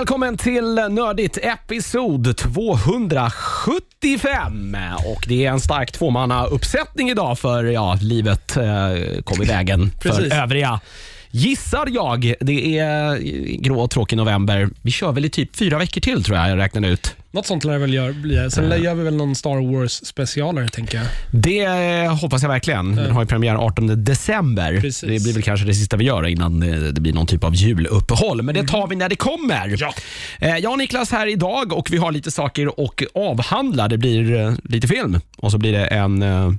Välkommen till Nördigt episod 275. Och Det är en stark tvåmanna-uppsättning idag för ja, livet eh, kom i vägen för övriga. Gissar jag. Det är grå och tråkig november. Vi kör väl i typ fyra veckor till tror jag, jag räknade ut. Något sånt lär det väl gör, bli. Sen gör vi väl någon Star Wars specialare tänker jag. Det eh, hoppas jag verkligen. Den har ju premiär 18 december. Precis. Det blir väl kanske det sista vi gör innan eh, det blir någon typ av juluppehåll. Men det tar vi när det kommer. Ja. Eh, Jag och Niklas här idag och vi har lite saker att avhandla. Det blir eh, lite film och så blir det en, eh,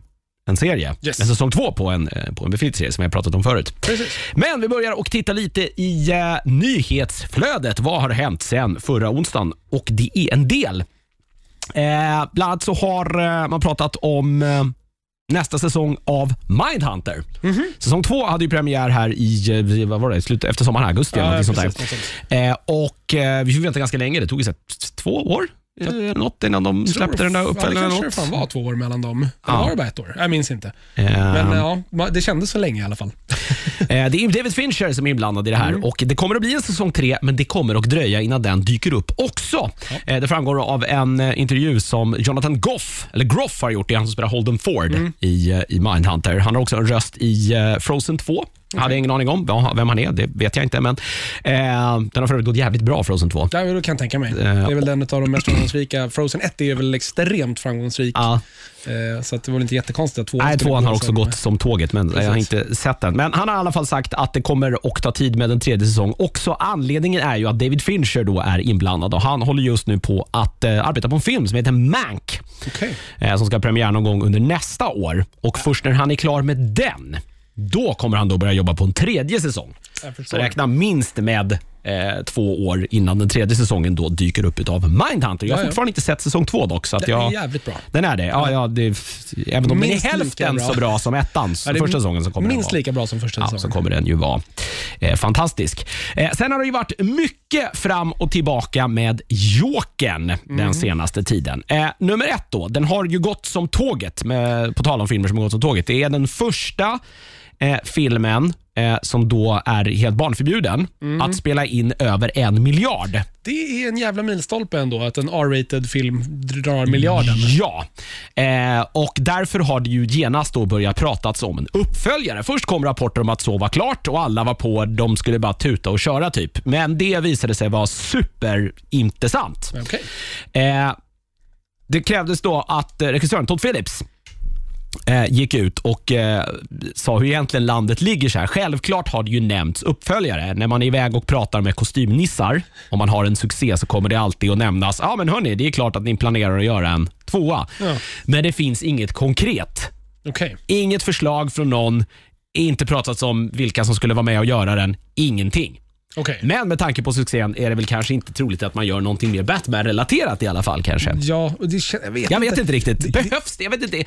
en serie. Yes. En säsong två på en, eh, på en befintlig serie som jag pratat om förut. Precis. Men vi börjar och titta lite i eh, nyhetsflödet. Vad har hänt sen förra onsdagen? Och det är en del. Eh, bland annat så har eh, man pratat om eh, nästa säsong av Mindhunter. Mhm. Säsong två hade ju premiär här i eh, vad var det, slutet efter sommaren, augusti eller någonting sånt där. och Vi fick vänta ganska länge. Det tog så två år något innan de släppte den där Ja, uppföljaren. det kanske det fan var två år mellan dem. Eller Ja. var det bara ett år? Jag minns inte. Eh, Men ja, det kändes så länge i alla fall. Eh, Det är David Fincher som är inblandad i det här och det kommer att bli en säsong tre, men det kommer att dröja innan den dyker upp också. Eh, Det framgår av en eh, intervju som Jonathan Goff, eller Groff har gjort, det är han som spelar Holden Ford i, eh, i Mindhunter. Han har också en röst i Frozen 2. Jag hade ingen aning om ja, vem han är, det vet jag inte. Men eh, Den har för övrigt gått jävligt bra, Frozen 2. Ja, det kan jag tänka mig. Det är väl den av de mest framgångsrika. Frozen 1 är väl extremt framgångsrik. Ja. Eh, Så det var inte jättekonstigt att tvåan Nej, tvåan har också som- gått som tåget, men jag har Precis. inte sett den. Men han har i alla fall sagt att det kommer att ta tid med en tredje säsong. Också anledningen är ju att David Fincher då är inblandad och han håller just nu på att eh, arbeta på en film som heter Mank. Okej. eh, som ska ha premiär någon gång under nästa år. Och Först när han är klar med den, då kommer han då börja jobba på en tredje säsong. Jag Så räkna minst med eh, två år innan den tredje säsongen då dyker upp utav Mindhunter. Jag har Ja, fortfarande inte sett säsong två dock. Så att Den är jag, jävligt bra. den är det? Ja, ja, det även om den är Minst hälften bra. så bra som ettan, Ja, är första säsongen, så kommer den Minst vara. lika bra som första Ja, så säsongen. kommer den ju vara eh, fantastisk. Eh, sen har det ju varit mycket fram och tillbaka med Jokern Mm. den senaste tiden. Eh, nummer ett då, den har ju gått som tåget, med, på tal om filmer som har gått som tåget. Det är den första eh, filmen eh, som då är helt barnförbjuden Mm. att spela in över en miljard. Det är en jävla milstolpe ändå, att en R-rated film drar miljarden. Ja, eh, och därför har det ju genast då börjat pratats om en uppföljare. Först kom rapporter om att så var klart och alla var på, de skulle bara tuta och köra typ. Men det visade sig vara superintressant. Okej. Eh, det krävdes då att eh, regissören Todd Phillips gick ut och eh, sa hur egentligen landet ligger. så här. Självklart har det ju nämnts uppföljare. När man är iväg och pratar med kostymnissar, om man har en succé så kommer det alltid att nämnas. Ja, men hörni, det är klart att ni planerar att göra en tvåa. Ja. Men det finns inget konkret. Okej. Inget förslag från någon. Inte pratats om vilka som skulle vara med och göra den. Ingenting. Okej. Men med tanke på succén är det väl kanske inte troligt att man gör någonting mer Batman-relaterat i alla fall kanske. Ja, det, jag vet Jag inte. vet inte riktigt. Behövs det? Jag vet inte.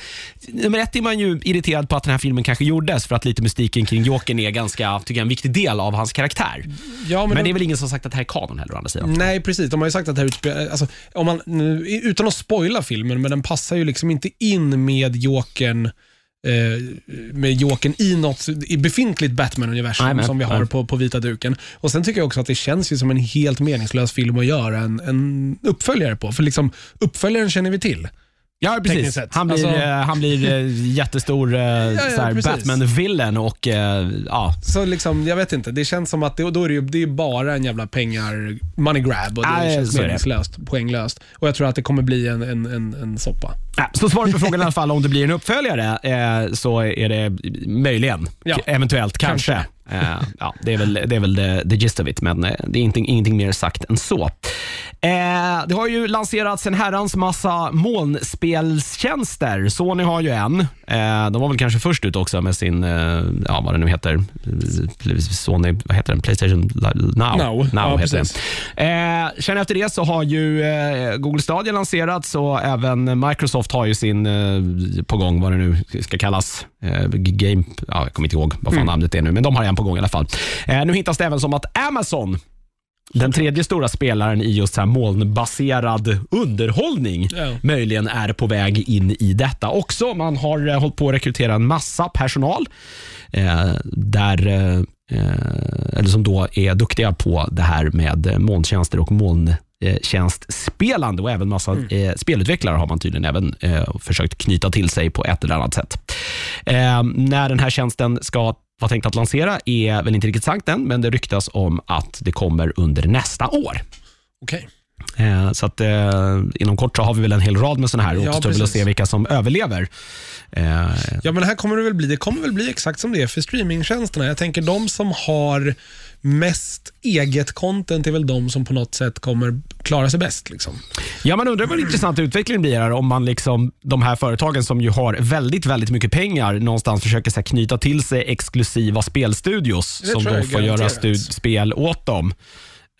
Nummer ett är man ju irriterad på att den här filmen kanske gjordes för att lite mystiken kring Jokern är ganska, tycker jag, en viktig del av hans karaktär. Ja, men, Men det är väl ingen som sagt att det här är kanon heller å andra sidan. Nej, precis. De har ju sagt att det här utspelar... Alltså, om man, utan att spoila filmen, men den passar ju liksom inte in med Jokern med Jokern i något i befintligt Batman-universum som vi har på, på vita duken. Och Sen tycker jag också att det känns ju som en helt meningslös film att göra en, en uppföljare på. För liksom, uppföljaren känner vi till. Ja, precis. Han blir, Alltså- eh, han blir eh, jättestor uh, precis. Batman-villain och eh, ja. Så liksom, jag vet inte, det känns som att det, då är det, ju, det är bara en jävla pengar, money grab och det Nej, känns är det. meningslöst, poänglöst. Och jag tror att det kommer bli en, en, en, en soppa. Ja, Så svaret på frågan i alla fall om det blir en uppföljare eh, så är det möjligen, Ja. Eventuellt, kanske. Eh, ja, det är väl, det är väl the, the gist of it, men eh, det är ingenting, ingenting mer sagt än så. Eh, det har ju lanserats en herrans massa molnspelstjänster. Sony har ju en. Eh, de var väl kanske först ut också med sin, eh, ja vad det nu heter, Sony, vad heter den? Playstation Now. Now. Ja, heter den. Eh, sen efter det så har ju eh, Google Stadia lanserats och även Microsoft har ju sin eh, på gång, vad det nu ska kallas. Eh, game, ja, jag kommer inte ihåg vad fan Mm. namnet är nu, men de har en på gång i alla fall. Eh, nu hittas det även som att Amazon den tredje stora spelaren i just så här molnbaserad underhållning Ja. möjligen är på väg in i detta också. Man har eh, hållit på att rekrytera en massa personal. Eh, där eh, eh, eller som då är duktiga på det här med molntjänster och molntjänstspelande och även massa eh, spelutvecklare har man tydligen även eh, försökt knyta till sig på ett eller annat sätt. Eh, när den här tjänsten ska vara tänkt att lansera är väl inte riktigt sagt än, men det ryktas om att det kommer under nästa år. Okej. Eh, Så att eh, inom kort så har vi väl en hel rad med sådana här. Ja, Återstår väl att se vilka som överlever. Eh, Ja, men här kommer det väl bli, det kommer väl bli exakt som det är för streamingtjänsterna. Jag tänker de som har mest eget content är väl de som på något sätt kommer klara sig bäst. Liksom. Ja, man undrar vad intressant utvecklingen blir här om man liksom, de här företagen som ju har väldigt, väldigt mycket pengar någonstans försöker så här, knyta till sig exklusiva spelstudios Det som då får göra spel åt dem.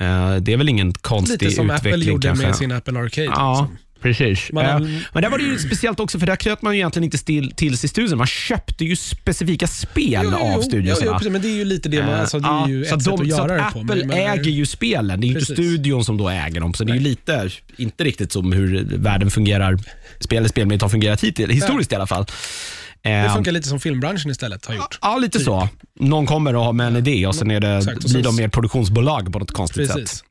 Eh, det är väl ingen konstig Lite som utveckling Apple gjorde kanske. med sin Apple Arcade. Ja, Liksom. Precis. Man väl- Men där var det ju speciellt också, för där knöt man ju egentligen inte till, till sig studion. Man köpte ju specifika spel av studiosarna. Jo, jo, precis, men det är ju lite det, man, alltså, det är ju så ett att sätt de, att så göra att det på. Apple men äger ju spelen. Det är ju inte studion som då äger dem. Så det är ju lite, inte riktigt som hur världen fungerar, spel eller spelmediet har fungerat hittills, historiskt i alla fall. Det Eh, funkar lite som filmbranschen istället har gjort. Ja, lite så. Någon kommer och har med en idé och sen är det, Exakt, och blir de mer produktionsbolag på något konstigt Precis. sätt.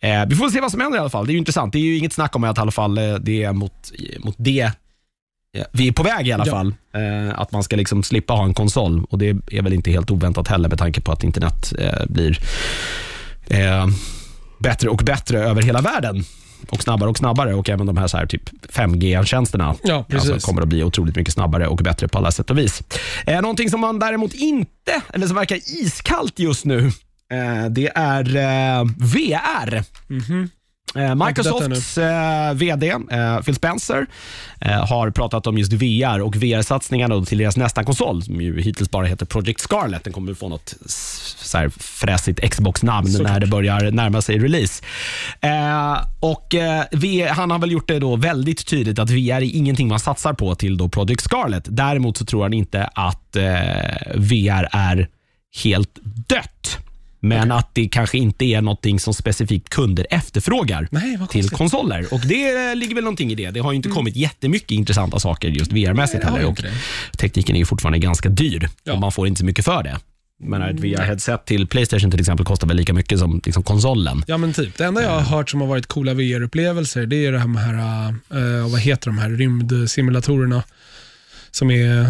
Eh, vi får se vad som händer i alla fall. Det är intressant. Det är ju inget snack om att i alla fall eh, det är mot, mot det eh, vi är på väg i alla Ja. fall. Eh, att man ska liksom slippa ha en konsol. Och Det är väl inte helt oväntat heller med tanke på att internet eh, blir eh, bättre och bättre över hela världen. Och snabbare och snabbare och även de här, så här typ 5G-tjänsterna Ja, precis. alltså, kommer att bli otroligt mycket snabbare och bättre på alla sätt och vis. Eh, någonting som man däremot inte, eller som verkar iskallt just nu, eh, det är eh, VR. Eh, Microsofts eh, VD eh, Phil Spencer eh, har pratat om just VR och VR-satsningarna till deras nästa konsol som ju hittills bara heter Project Scarlet. Den kommer att få något så här fräsigt Xbox-namn när det börjar närma sig release. Eh, och eh, Han har väl gjort det då väldigt tydligt att VR är ingenting man satsar på till då Project Scarlet. Däremot så tror han inte att eh, VR är helt dött. Men att det kanske inte är någonting som specifikt kunder efterfrågar Nej, till konsoler. Och Det ligger väl någonting i det. Det har ju inte kommit jättemycket intressanta saker just VR-mässigt heller. Och tekniken är ju fortfarande ganska dyr Ja. och man får inte så mycket för det. Men ett VR-headset till Playstation till exempel kostar väl lika mycket som liksom konsolen. Ja, men typ. Det enda jag har hört som har varit coola VR-upplevelser, det är det här eh, vad heter de här rymdsimulatorerna som är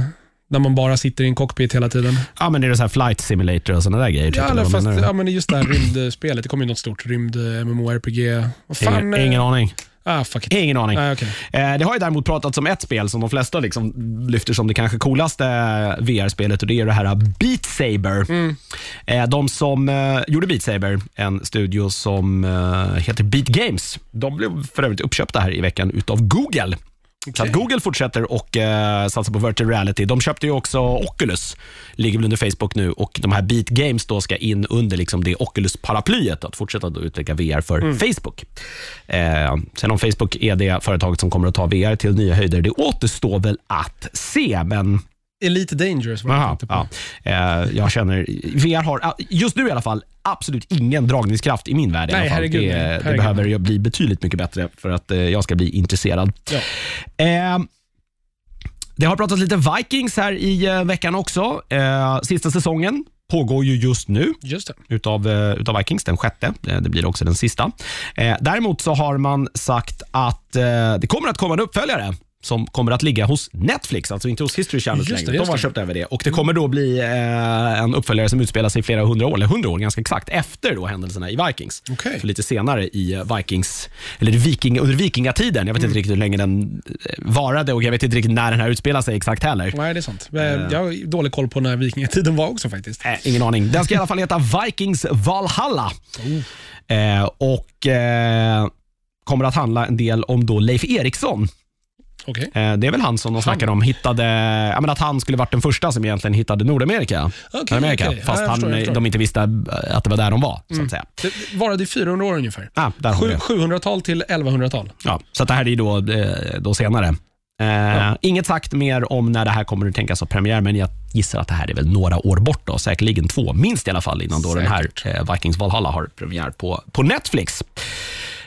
när man bara sitter i en cockpit hela tiden. Ja, men är det så här flight simulator och sådana där grejer? Typ, Ja, eller fast, ja, men det är just det här rymdspelet. Det kommer ju något stort rymd-MMORPG. Fan? ingen, eh, ingen aning. Ah. Ingen aning. Ah, okej. Eh, Det har ju däremot pratats om ett spel som de flesta liksom lyfter som det kanske coolaste VR-spelet och det är det här Beat Saber. Eh, De som eh, gjorde Beat Saber, en studio som eh, heter Beat Games, de blev för övrigt uppköpta här i veckan utav Google. Så att Google fortsätter och eh, satsa på virtual reality. De köpte ju också Oculus, ligger väl under Facebook nu och de här Beat Games då ska in under liksom det Oculus-paraplyet att fortsätta då utveckla VR för Facebook. Eh, sen om Facebook är det företaget som kommer att ta VR till nya höjder, det återstår väl att se. Men Elite Dangerous var jag aha, tänkte på. ja, eh, jag känner, VR har just nu i alla fall absolut ingen dragningskraft i min värld. i Nej, alla fall. herregud, det, nej. det Herregud. behöver ju bli betydligt mycket bättre för att eh, jag ska bli intresserad. Ja. Eh, det har pratats lite Vikings här i eh, veckan också. Eh, sista säsongen pågår ju just nu Just det. utav, eh, utav Vikings, den sjätte. Eh, Det blir också den sista. Eh, däremot så har man sagt att eh, det kommer att komma en uppföljare som kommer att ligga hos Netflix, alltså inte hos History Channel längre. De har köpt över det. Och Det kommer då bli eh, en uppföljare som utspelar sig flera hundra år, eller hundra år ganska exakt, efter då händelserna i Vikings. Okej. Så lite senare i eh, Vikings, eller viking, under vikingatiden. Jag vet Mm. inte riktigt hur länge den eh, varade och jag vet inte riktigt när den här utspelar sig exakt heller. Nej, det är sant. Eh, Jag har dålig koll på när vikingatiden var också faktiskt. Eh, ingen aning. Den ska i alla fall heta Vikings Valhalla. Eh, och kommer att handla en del om då Leif Eriksson. Okej. Eh, det är väl han som de snackar om hittade, ja, men att han skulle varit den första som egentligen hittade Nordamerika. Okej, Amerika. Ja, Fast jag han, förstår, de inte visste eh, att det var där de var. Så att säga. Det varade i 400 år ungefär. Det. 700-tal till 1100-tal. Ja, så det här är då, eh, då senare. Eh, Inget sagt mer om när det här kommer att tänkas ha premiär, men jag gissar att det här är väl några år bort. Då. Säkerligen två, minst i alla fall, innan då den här eh, Vikings Valhalla har premiär på, på Netflix.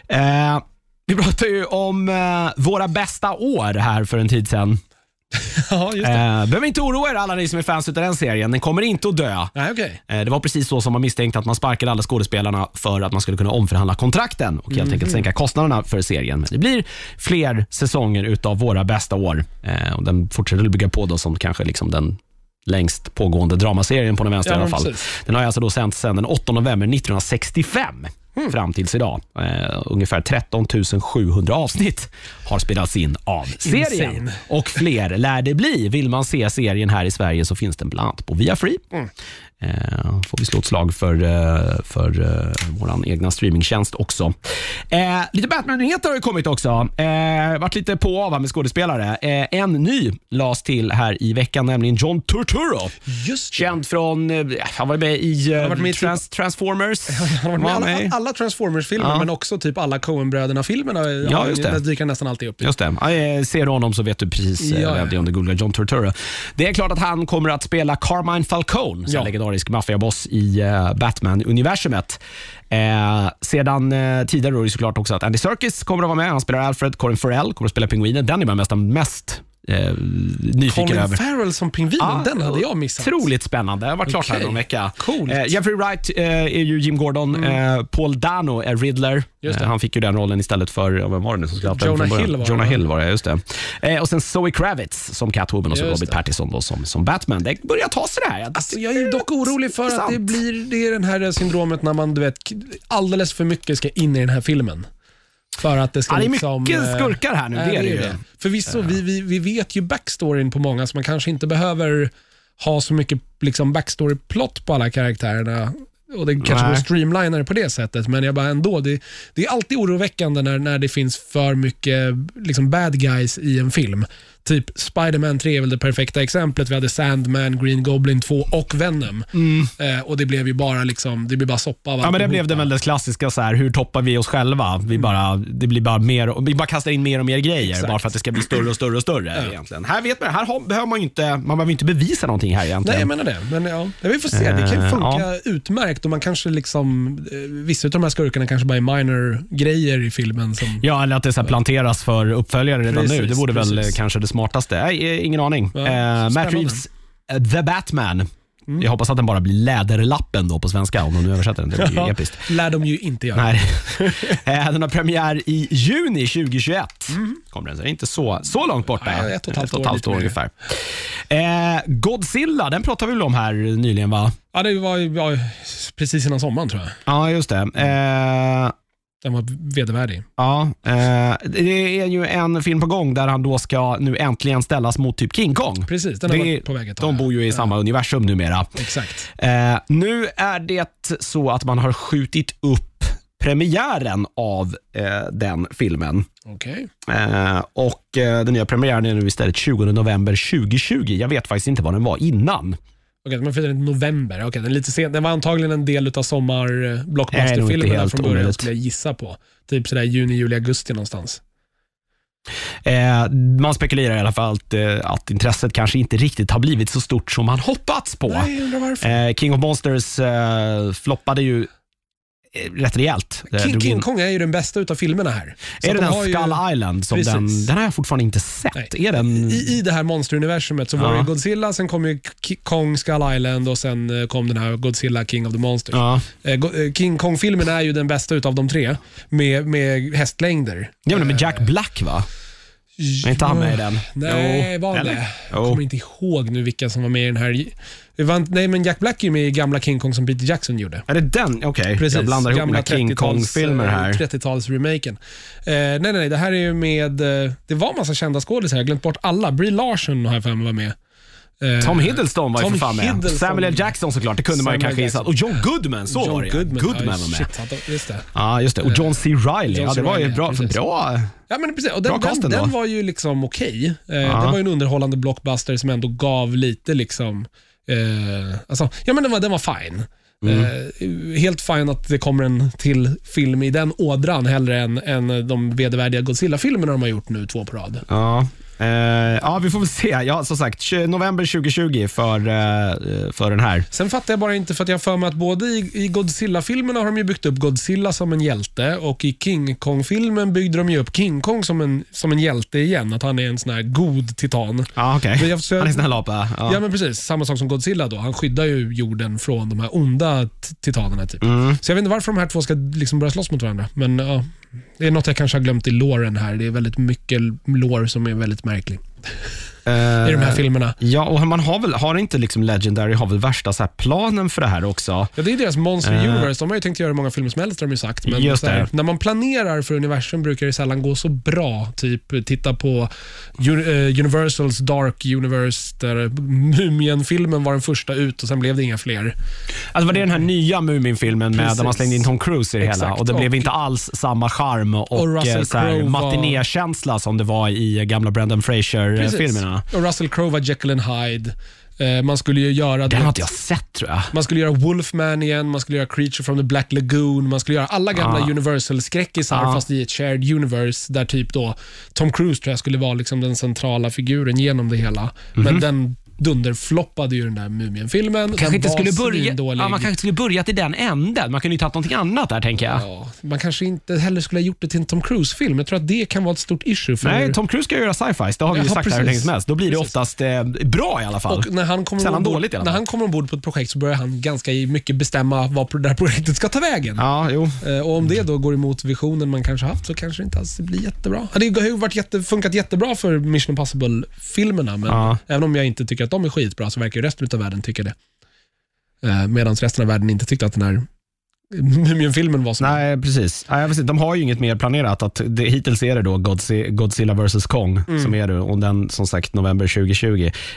Eh, vi pratade ju om eh, våra bästa år här för en tid sedan. ja, just det. Eh, behöver inte oroa er alla ni som är fans av den serien. Den kommer inte att dö. Nej, okej. Eh, Det var precis så som man misstänkte att man sparkade alla skådespelarna för att man skulle kunna omförhandla kontrakten och helt enkelt sänka kostnaderna för serien. Men det blir fler säsonger utav våra bästa år. Eh, Och den fortsätter att bygga på då som kanske liksom den längst pågående dramaserien på den vänster Ja, i alla men fall. precis. Den har alltså då sänts sedan den 8 november 1965 fram tills idag. Eh, ungefär 13 700 avsnitt har spelats in av serien. Insane. Och fler lär det bli. Vill man se serien här i Sverige så finns den bland annat på Viafree. Eh, får vi slå ett slag för, eh, för eh, vår egna streamingtjänst också. Eh, lite Batman-nyheter har ju kommit också. Eh, varit lite på av med skådespelare. Eh, en ny lades till här i veckan, nämligen John Turturro. Just det. Känd från, eh, han var med i eh, med typ- Trans Transformers. Han har varit med Var alla, alla Transformers-filmer, Ja. men också typ alla Coen-bröderna-filmerna. Ja, just det. Dyker nästan alltid upp. Just det. Eh, Ser du honom så vet du precis Ja, vem det är om du googlar John Turturro. Det är klart att han kommer att spela Carmine Falcone, Ja legendarisk maffiaboss i eh, Batman-universumet. Eh, sedan eh, tidigare då är det såklart också att Andy Serkis kommer att vara med. Han spelar Alfred, Colin Farrell kommer att spela Pingvinen. Den är man nästan mest eh, nyfiken Colin över. Farrell som pingvinen, Ja, den hade jag missat. Otroligt spännande. Det har varit klart här Okej. någon vecka. Coolt. Eh, Jeffrey Wright eh, är ju Jim Gordon. Eh, Paul Dano är Riddler. Eh, han fick ju den rollen istället för, vem var det nu som skulle den Jonah? Hill var det, Jonah? Hill var det, just det. Eh, och sen Zoe Kravitz som Catwoman och så Robert. Pattinson då som, som Batman. Det börjar ta sig det här. Alltså, jag är dock orolig för att det blir det är den här syndromet när man du vet, alldeles för mycket ska in i den här filmen. För att det ska Ja, det är liksom, mycket eh, skurkar här nu, nej, det är det ju. Förvisso, vi, vi, vi vet ju backstoryn på många, så man kanske inte behöver ha så mycket liksom, backstory-plott på alla karaktärerna. Och Det kanske går att streamlina det på det sättet, men jag bara ändå, det, det är alltid oroväckande när, när det finns för mycket liksom, bad guys i en film. Typ Spider-Man 3 är väl det perfekta exemplet. Vi hade Sandman, Green Goblin 2 och Venom. Eh, och det blev ju bara liksom, det blev bara soppa av Mm. Ja, men det blev det väl det klassiska, så här, hur toppar vi oss själva? Vi bara, det blir bara mer, vi bara kastar in mer och mer grejer, Exakt. bara för att det ska bli större och större och större. Egentligen. Här, vet man, här har, behöver man ju inte, man behöver inte bevisa någonting här egentligen. Nej, jag menar det. Men ja, ja, vi får se. Det kan ju Eh, funka utmärkt och man kanske liksom, eh, vissa av de här skurkarna kanske bara är minor grejer i filmen. Som, Ja, eller att det så planteras för uppföljare redan Precis, nu. Det vore väl precis. eh, kanske det smartaste. Nej, ingen aning. Ja, eh, Matt. Mm. Reeves, eh, The Batman. Jag hoppas att den bara blir Läderlappen då på svenska, om de nu översätter den. Det blir Ja, episkt. lär de ju inte göra. Nej. Eh, den har premiär i juni 2021. Kommer den, så det är inte så, så långt borta. Mm. Nej, ett och ett halvt år, lite mer. ungefär. Eh, Godzilla, den pratade vi väl om här nyligen va? Ja, det var, var precis innan sommaren tror jag. Ja, just det. Eh, Den var vedervärdig. Ja, eh, det är ju en film på gång där han då ska nu äntligen ställas mot typ King Kong. Precis, den har Det- varit på väg ett tag. De bor ju i samma universum numera. Exakt. Eh, nu är det så att man har skjutit upp premiären av eh, den filmen. Okej. Eh, och eh, Den nya premiären är nu istället 20 november 2020. Jag vet faktiskt inte vad den var innan. Okej, man firar i november. Okej, den är lite sen. Den var antagligen en del av sommar-blockbuster-filmerna helt från början, skulle jag gissa på. Typ sådär juni, juli, augusti någonstans. Eh, man spekulerar i alla fall att, eh, att intresset kanske inte riktigt har blivit så stort som man hoppats på. Nej. Eh, King of Monsters eh, floppade ju eh, rätt rejält. Det King, King in- Kong är ju den bästa utav filmerna här. Så Är det de den har ju- Skull Island? Som Precis. den, den har jag fortfarande inte sett. Nej. Är den... I, I det här monsteruniversumet så var Ja. det Godzilla, sen kom ju Kong Skull Island och sen eh, kom den här Godzilla King of the Monsters. Ja. Eh, eh, King Kong-filmen är ju den bästa utav de tre med, med hästlängder. Ja, men med Jack Black va? Är inte han med i den? Nej, Jo. var han det? Jag kommer inte ihåg nu vilka som var med i den här. Det var, inte- nej, men Jack Black är ju med i gamla King Kong som Peter Jackson gjorde. Är det den? Okej, jag blandar ihop mina King 30-tals, Kong-filmer här. eh, 30-talsremaken. Eh, nej, nej, nej. Det här är ju med... Eh, det var massa kända skådisar. Jag har glömt bort alla. Brie Larson har jag för mig var med. Eh, Tom Hiddleston var ju Tom för fan med. Hiddleston. Samuel L. Jackson såklart, det kunde man ju Samuel kanske gissa. Jackson. Och John Goodman, så John var det ja. Goodman, ja, var med. Shit, han- just det. Ja, just det. Och John C. Reilly. John Ja, C. det var ju Reilly, bra. precis. bra. Ja, men precis. Och Bra den, cast den, ändå. den var ju liksom okej. Eh. Det var ju en underhållande blockbuster som ändå gav lite liksom... Eh, alltså, ja, men den var, den var fine. Mm. Eh, helt fine att det kommer en till film i den ådran hellre än, än de vedervärdiga Godzilla-filmerna de har gjort nu två på rad. Ja. Eh, ja, vi får väl se. Ja, som sagt, november 2020 för, eh, för den här. Sen fattar jag bara inte, för att jag har för mig att både i, i Godzilla-filmerna har de ju byggt upp Godzilla som en hjälte och i King Kong-filmen byggde de ju upp King Kong som en, som en hjälte igen. Att han är en sån här god titan. Ja, okej. Jag- Han är en snäll apa. Ja. Ja. men precis. Samma sak som Godzilla då. Han skyddar ju jorden från de här onda titanerna. Typ. Mm. Så jag vet inte varför de här två ska liksom börja slåss mot varandra. Men ja, det är något jag kanske har glömt i låren här. Det är väldigt mycket lår som är väldigt märklig i de här filmerna. Ja, och man har väl, har inte liksom Legendary har väl värsta så här planen för det här också? Ja, det är deras Monster Eh. Universe. De har ju tänkt göra många filmer som helst, har de ju sagt. Men här, när man planerar för universum brukar det sällan gå så bra. Typ titta på eh, Universals Dark Universe, där Mumien-filmen var den första ut och sen blev det inga fler. Alltså var det den här nya Mumin-filmen med där man slängde in Tom Cruise i det hela Exakt. och det blev inte alls samma charm och, Och eh, Crowe var- matinékänsla som det var i gamla Brendan Fraser-filmerna. Och Russell Crowe var Jekyll and Hyde. Eh, Man skulle ju göra Den har inte jag sett tror jag. Man skulle göra Wolfman igen, man skulle göra Creature from the Black Lagoon, man skulle göra alla gamla Ah. Universal-skräckisar Ah. fast i ett shared universe där typ då Tom Cruise tror jag skulle vara liksom den centrala figuren genom det hela. Mhm. Men den dunderfloppade ju den där Mumien-filmen. Kanske inte skulle börja, ja, man kanske skulle börjat i den änden. Man kunde ju tagit någonting annat där tänker jag. Ja, man kanske inte heller skulle ha gjort det till en Tom Cruise-film. Jag tror att det kan vara ett stort issue. För Nej, Tom Cruise ska göra sci-fi. Det har vi ju Jaha, sagt här hur precis. länge som helst. Då blir det Precis. oftast eh, bra i alla fall. Och när han, kommer Sällan ombord, dåligt i alla när fall. han kommer ombord på ett projekt så börjar han ganska mycket bestämma vad det här projektet ska ta vägen. Ja, jo. Eh, Och Om det då går emot visionen man kanske haft så kanske det inte alls blir jättebra. Ja, Det har ju varit jätte, funkat jättebra för Mission Impossible-filmerna, men Ja. även om jag inte tycker att de är skitbra så verkar ju resten av världen tycka det. Eh, Medan resten av världen inte tyckte att den här Mumien-filmen var så. Nej, precis. Nej, de har ju inget mer planerat. Att det, hittills är det då Godzi- Godzilla vs Kong Mm. som är det och den som sagt november 2020.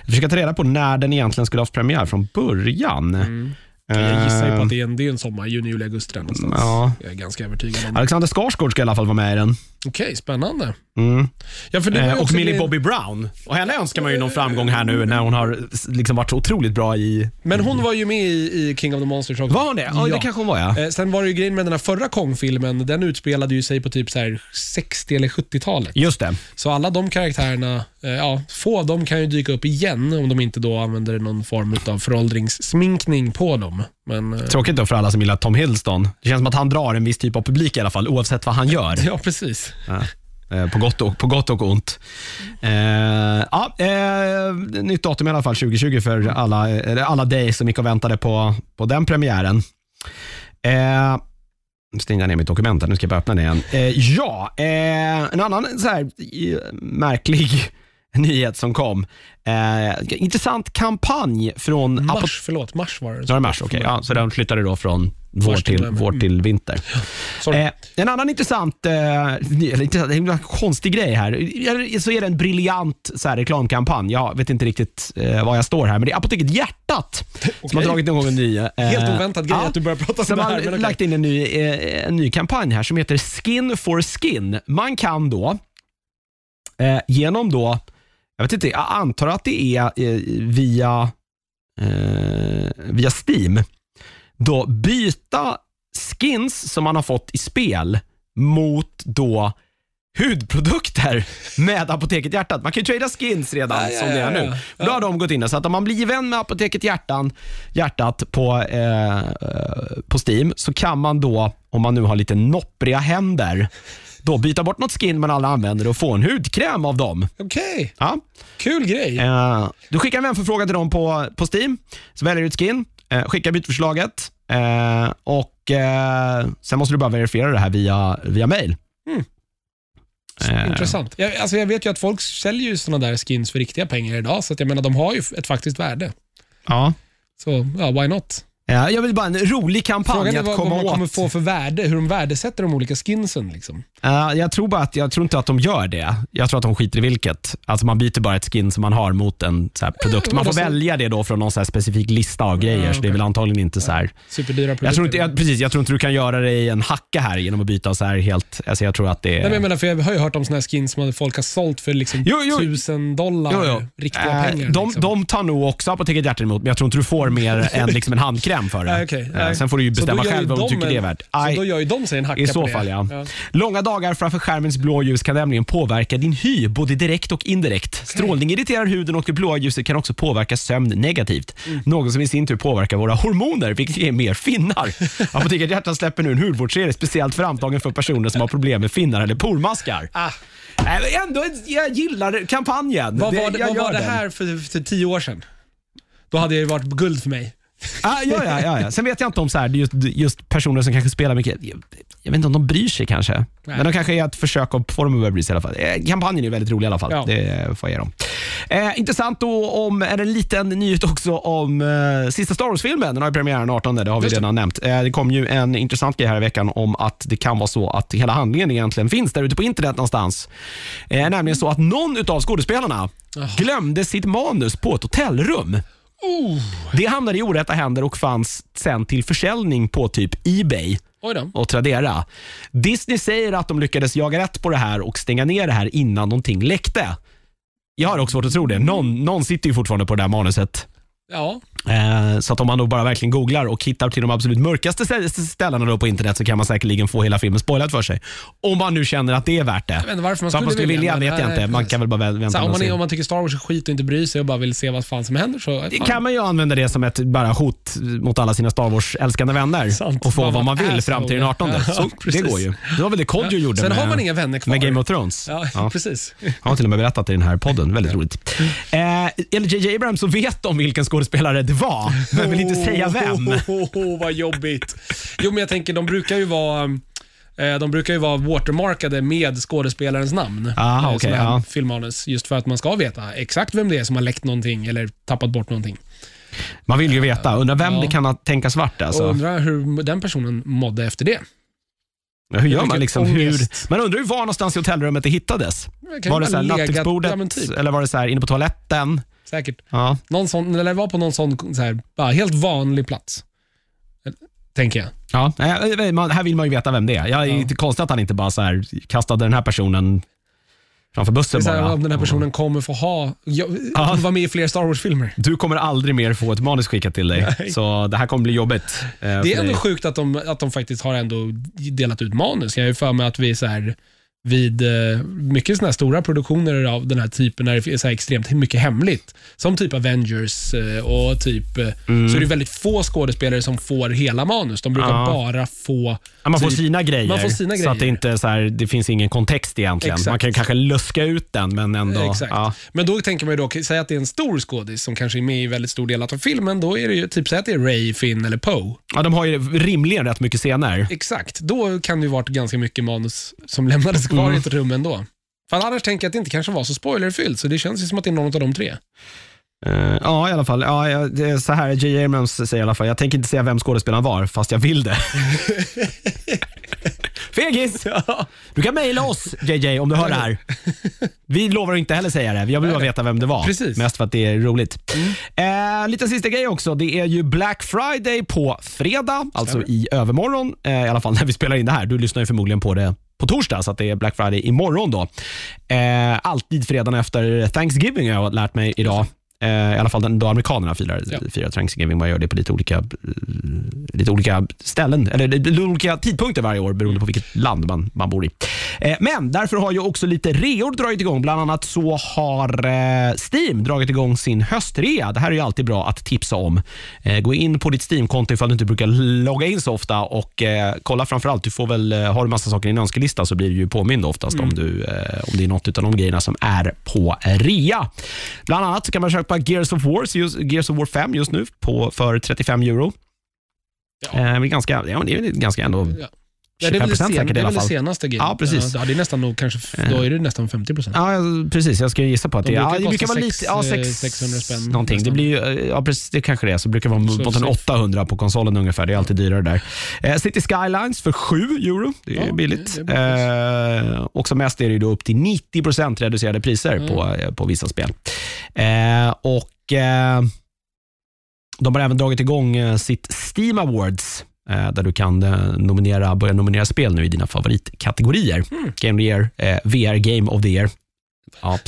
Jag försöker ta reda på när den egentligen skulle haft premiär från början. Mm. Jag gissar ju på Eh, att det är en, det är en sommar, juni, juli, augusti någonstans. Ja. Jag är ganska övertygad om det. Alexander Skarsgård ska i alla fall vara med i den. Okej, spännande. Mm. Ja, Eh, och Millie Bobby Brown. Och henne önskar man ju någon framgång här nu när hon har liksom varit så otroligt bra i... Men hon var ju med i, i King of the Monsters också. Var hon det? Ja, det kanske hon var ja. Eh, Sen var det ju grejen med den här förra Kong-filmen, den utspelade ju sig på typ så här 60 eller 70-talet. Just det. Så alla de karaktärerna, eh, ja, få av dem kan ju dyka upp igen om de inte då använder någon form av föråldringssminkning på dem. Men, eh, Tråkigt då för alla som gillar Tom Hiddleston. Det känns som att han drar en viss typ av publik i alla fall, oavsett vad han gör. ja, precis. Ja. Eh, På gott, och, på gott och ont. Eh, ja, eh, nytt datum i alla fall 2020 för alla, alla dig som gick och väntade på, på den premiären. Eh, nu stängde jag ner mitt dokument här, nu ska jag bara öppna det igen. Eh, ja, eh, en annan så här, märklig nyhet som kom. Eh, intressant kampanj från Mars, förlåt, mars var det. Ja, det mars, okej. Ja, så den flyttade då från vår till vår till vinter. Sorry. Eh, en annan intressant, eh, intressant, en konstig grej här. Är- Så är det en briljant så här, reklamkampanj. Jag vet inte riktigt eh, var jag står här, men det är Apoteket Hjärtat som har dragit igång en ny... Eh, Helt oväntad grej att du börjar prata om som det här, har men okej. lagt in en ny, eh, en ny kampanj här som heter Skin for Skin. Man kan då eh, genom då, jag vet inte, jag antar att det är eh, via, eh, via Steam, då byta skins som man har fått i spel mot då hudprodukter med Apoteket Hjärtat. Man kan ju trada skins redan Ja, ja, som det är ja, nu. ja. Då har de gått in så att om man blir vän med Apoteket Hjärtan, Hjärtat på, eh, eh, på Steam så kan man då, om man nu har lite noppriga händer, då byta bort något skin man aldrig använder och få en hudkräm av dem. Okej, Ja. kul grej. Eh, du skickar en vänförfrågan till dem på, på Steam, så väljer du ett skin, eh, skickar bytförslaget eh, och eh, sen måste du bara verifiera det här via, via mail. Eh, Intressant. Jag, alltså jag vet ju att folk säljer ju såna där skins för riktiga pengar idag, så att jag menar, de har ju ett faktiskt värde. Ja. Så ja, why not? Jag vill bara en rolig kampanj Frågan är att vad, komma vad man kommer åt. få för värde, hur de värdesätter de olika skinsen. Liksom. Jag tror bara att, jag tror inte att de gör det. Jag tror att de skiter i vilket. Alltså man byter bara ett skin som man har mot en så här produkt. Man får så- välja det då från någon så här specifik lista av grejer, så det är väl antagligen inte så här. Superdyra produkter. Jag tror, inte, jag, precis, jag tror inte du kan göra det i en hacka här genom att byta så här helt. Alltså jag tror att det är... Nej, men jag, menar, för jag har ju hört om såna här skins som folk har sålt för liksom Jo, jo. tusen dollar Jo, jo. riktiga Eh, pengar. de, liksom. de tar nog också Apoteket Hjärtat emot, men jag tror inte du får mer än liksom en handkräm spänn för det. Nej, okej. Eh, Nej. Sen får du ju bestämma då gör ju själv om du de tycker en- det är värt. Så då gör ju de sig en hacka I så fall det. ja. Långa dagar framför skärmens blåljus kan nämligen påverka din hy både direkt och indirekt. Strålning irriterar huden och det blåa ljuset kan också påverka sömn negativt. Mm. Något som i sin tur påverkar våra hormoner, vilket ger mer finnar. Apoteket Hjärtat släpper nu en hudvårdsserie speciellt framtagen för personer som har problem med finnar eller pormaskar. Ah, Nej, men ändå, jag gillar kampanjen. vad var det, jag vad gör var det den. här för, för tio år sedan? Då hade det varit guld för mig. Ah, ja, ja, ja, ja. Sen vet jag inte om så här, just, just personer som kanske spelar mycket, jag, jag vet inte om de bryr sig kanske. Nej. Men de kanske är ett försök att få dem att börja bry sig i alla fall. Eh, kampanjen är väldigt rolig i alla fall. Ja. Det får jag ge dem. Eh, intressant då om är en liten nyhet också om eh, sista Star Wars-filmen. Den har ju premiär den 18, det har vi Just det. redan nämnt. Eh, det kom ju en intressant grej här i veckan om att det kan vara så att hela handlingen egentligen finns där ute på internet någonstans. Eh, nämligen så att någon av skådespelarna glömde sitt manus på ett hotellrum. Oh, Det hamnade i orätta händer och fanns sen till försäljning på typ Ebay och Tradera. Disney säger att de lyckades jaga rätt på det här och stänga ner det här innan någonting läckte. Jag har också svårt att tro det. Någon, någon sitter ju fortfarande på det där manuset. Ja, Eh, så att om man då bara verkligen googlar och hittar till de absolut mörkaste stä- ställena då på internet så kan man säkerligen få hela filmen spoilad för sig. Om man nu känner att det är värt det. jag vet inte varför man Varför man skulle skulle vilja men vet jag inte. Man kan väl bara vä- vänta Så här, om, man, är- om man tycker Star Wars är skit och inte bryr sig och bara vill se vad fan som händer så... Fan. kan man ju använda det som ett bara hot mot alla sina Star Wars-älskande vänner Sant. och få Bara vad man vill fram till den 18. asshole. Så Ja, det går ju. Det var väl det Kodjo gjorde Sen med, har man inga vänner kvar. med Game of Thrones. Ja, Ja. precis. Han har till och med berättat i den här podden. Väldigt roligt. Eh, enligt J.J. Abrams så vet de vilken skådespelare det var, men vill inte säga vem. Oh, oh, oh, vad jobbigt. Jo, men jag tänker, de brukar ju vara... eh, De brukar ju vara watermarkade med skådespelarens namn. Aha, Eh, här ja. Filmmanus. Just för att man ska veta exakt vem det är som har läckt någonting eller tappat bort någonting. Man vill ju veta. Undrar vem Ja. det kan ha tänkas varit. Och Alltså. undrar hur den personen mådde efter det. Hur gör man liksom? Hur, man undrar ju var någonstans i hotellrummet det hittades. Var det så här legat- nattduksbordet Ja, typ. eller var det så här inne på toaletten? Säkert. Ja. Någon sån, eller var på någon sån så här, bara helt vanlig plats. Tänker jag. Ja, här vill man ju veta vem det är. Jag är Ja. inte konstigt att han inte bara så här kastade den här personen framför bussen här, bara. om den här personen kommer få ha, ja, Ja. vara med i fler Star Wars-filmer. Du kommer aldrig mer få ett manus skickat till dig, Nej. så det här kommer bli jobbigt. eh, Det är dig. ändå sjukt att de, att de faktiskt har ändå delat ut manus. Jag har ju för mig att vi så här, vid eh, mycket såna här stora produktioner av den här typen, när det är så extremt mycket hemligt, som typ Avengers eh, och typ, eh, så är det väldigt få skådespelare som får hela manus. De brukar Mm. Ja. bara få Ja, man får typ- sina grejer, man får sina så att det grejer. inte så här, det finns ingen kontext egentligen. Exakt. Man kan kanske luska ut den, men ändå. Ja. Men då tänker man ju då, säg att det är en stor skådis som kanske är med i väldigt stor del av filmen, då är det ju typ, säg att det är Ray, Finn eller Poe. Ja, de har ju rimligen rätt mycket scener. Exakt, då kan det ju varit ganska mycket manus som lämnades kvar Mm. i ett rum ändå. För annars tänker jag att det inte kanske var så spoilerfyllt, så det känns ju som att det är någon av de tre. Eh, ja, i alla fall. Ja, ja, det är så här J. Abrams säger i alla fall. Jag tänker inte säga vem skådespelaren var, fast jag vill det. Fegis! Du kan mejla oss JJ om du hör det här. Vi lovar att inte heller säga det. Jag vill bara veta vem det var. Precis. Mest för att det är roligt. Eh, lite sista grej också. Det är ju Black Friday på fredag, alltså i övermorgon. Eh, I alla fall när vi spelar in det här. Du lyssnar ju förmodligen på det på torsdag, så att det är Black Friday imorgon. Då. Eh, alltid fredagen efter Thanksgiving har jag lärt mig idag. Eh, I alla fall då amerikanerna firar, Ja. firar Thanksgiving. Man gör det på lite olika, eh, lite olika ställen, eller lite olika tidpunkter varje år beroende på vilket land man, man bor i. Eh, men därför har ju också lite reor dragit igång. Bland annat så har Steam dragit igång sin höstrea. Det här är ju alltid bra att tipsa om. Gå in på ditt Steam-konto ifall du inte brukar logga in så ofta och kolla framförallt. Du får väl, har du massa saker i din önskelista så blir du ju påmind oftast om, du, om det är något av de grejerna som är på rea. Bland annat så kan man köpa Gears of War, just, Gears of War 5 just nu på, för 35 euro. Ja. Eh, ganska, ja, det är ganska ändå Ja. Ja, det är väl, 25% det, sen, säkert i det, är alla väl det fall. senaste grejen. Ja, precis. Ja, det är nästan nog, kanske, då är det nästan 50 procent. Ja, precis. Jag ska gissa på att De det, ja, det brukar vara lite... Ja, sex, eh, 600 spänn Någonting. Det blir ju, eh, ja, precis, det kanske det är. Så brukar vara mot en safe. 800 på konsolen ungefär. Det är alltid dyrare där. Eh, City Skylines för 7 euro. Det är Ja, billigt. det- är eh, och som mest är det då upp till 90% reducerade priser Mm. på, eh, på vissa spel. Eh, och eh, De har även dragit igång eh, sitt Steam Awards eh, där du kan eh, nominera, börja nominera spel nu i dina favoritkategorier. Mm. Game of the Year, eh, VR Game of the Year. Ja.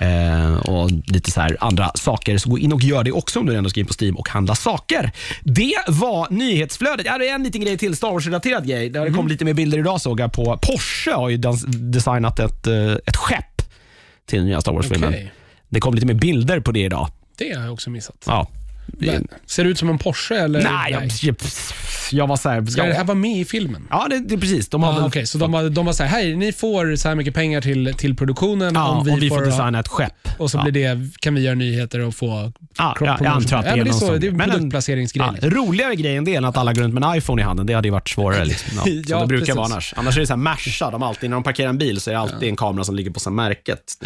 Eh, och lite så här andra saker. Så gå in och gör det också om du ändå ska in på Steam och handla saker. Det var nyhetsflödet. Ja, det är en liten grej till, Star Wars-relaterad grej. Det har Mhm. kommit lite mer bilder idag såg jag på. Porsche har ju designat ett, eh, ett skepp till den nya Star Wars-filmen. Okej. Det kom lite mer bilder på det idag. Det har jag också missat. Ja. Men, ser det ut som en Porsche eller? Nej, jag, jag, jag var så här, Ska det ja, här vara med i filmen? ja det, det är precis. De har Ah, väl- Okej, så de var, de var så här, hej, ni får så här mycket pengar till, till produktionen ja, om vi, får, designa ett skepp. och så ja. blir det, kan vi göra nyheter och få Ja, ja, jag antar att det ja, är men det är så, Det är en men en- produktplaceringsgrej. Ja, roligare grejen det än att alla går runt med en iPhone i handen. Det hade ju varit svårare. Liksom. Ja, som Ja, det brukar precis. vara annars. Annars är det så här Merca, de alltid, när de parkerar en bil så är det alltid en kamera som ligger på så märket.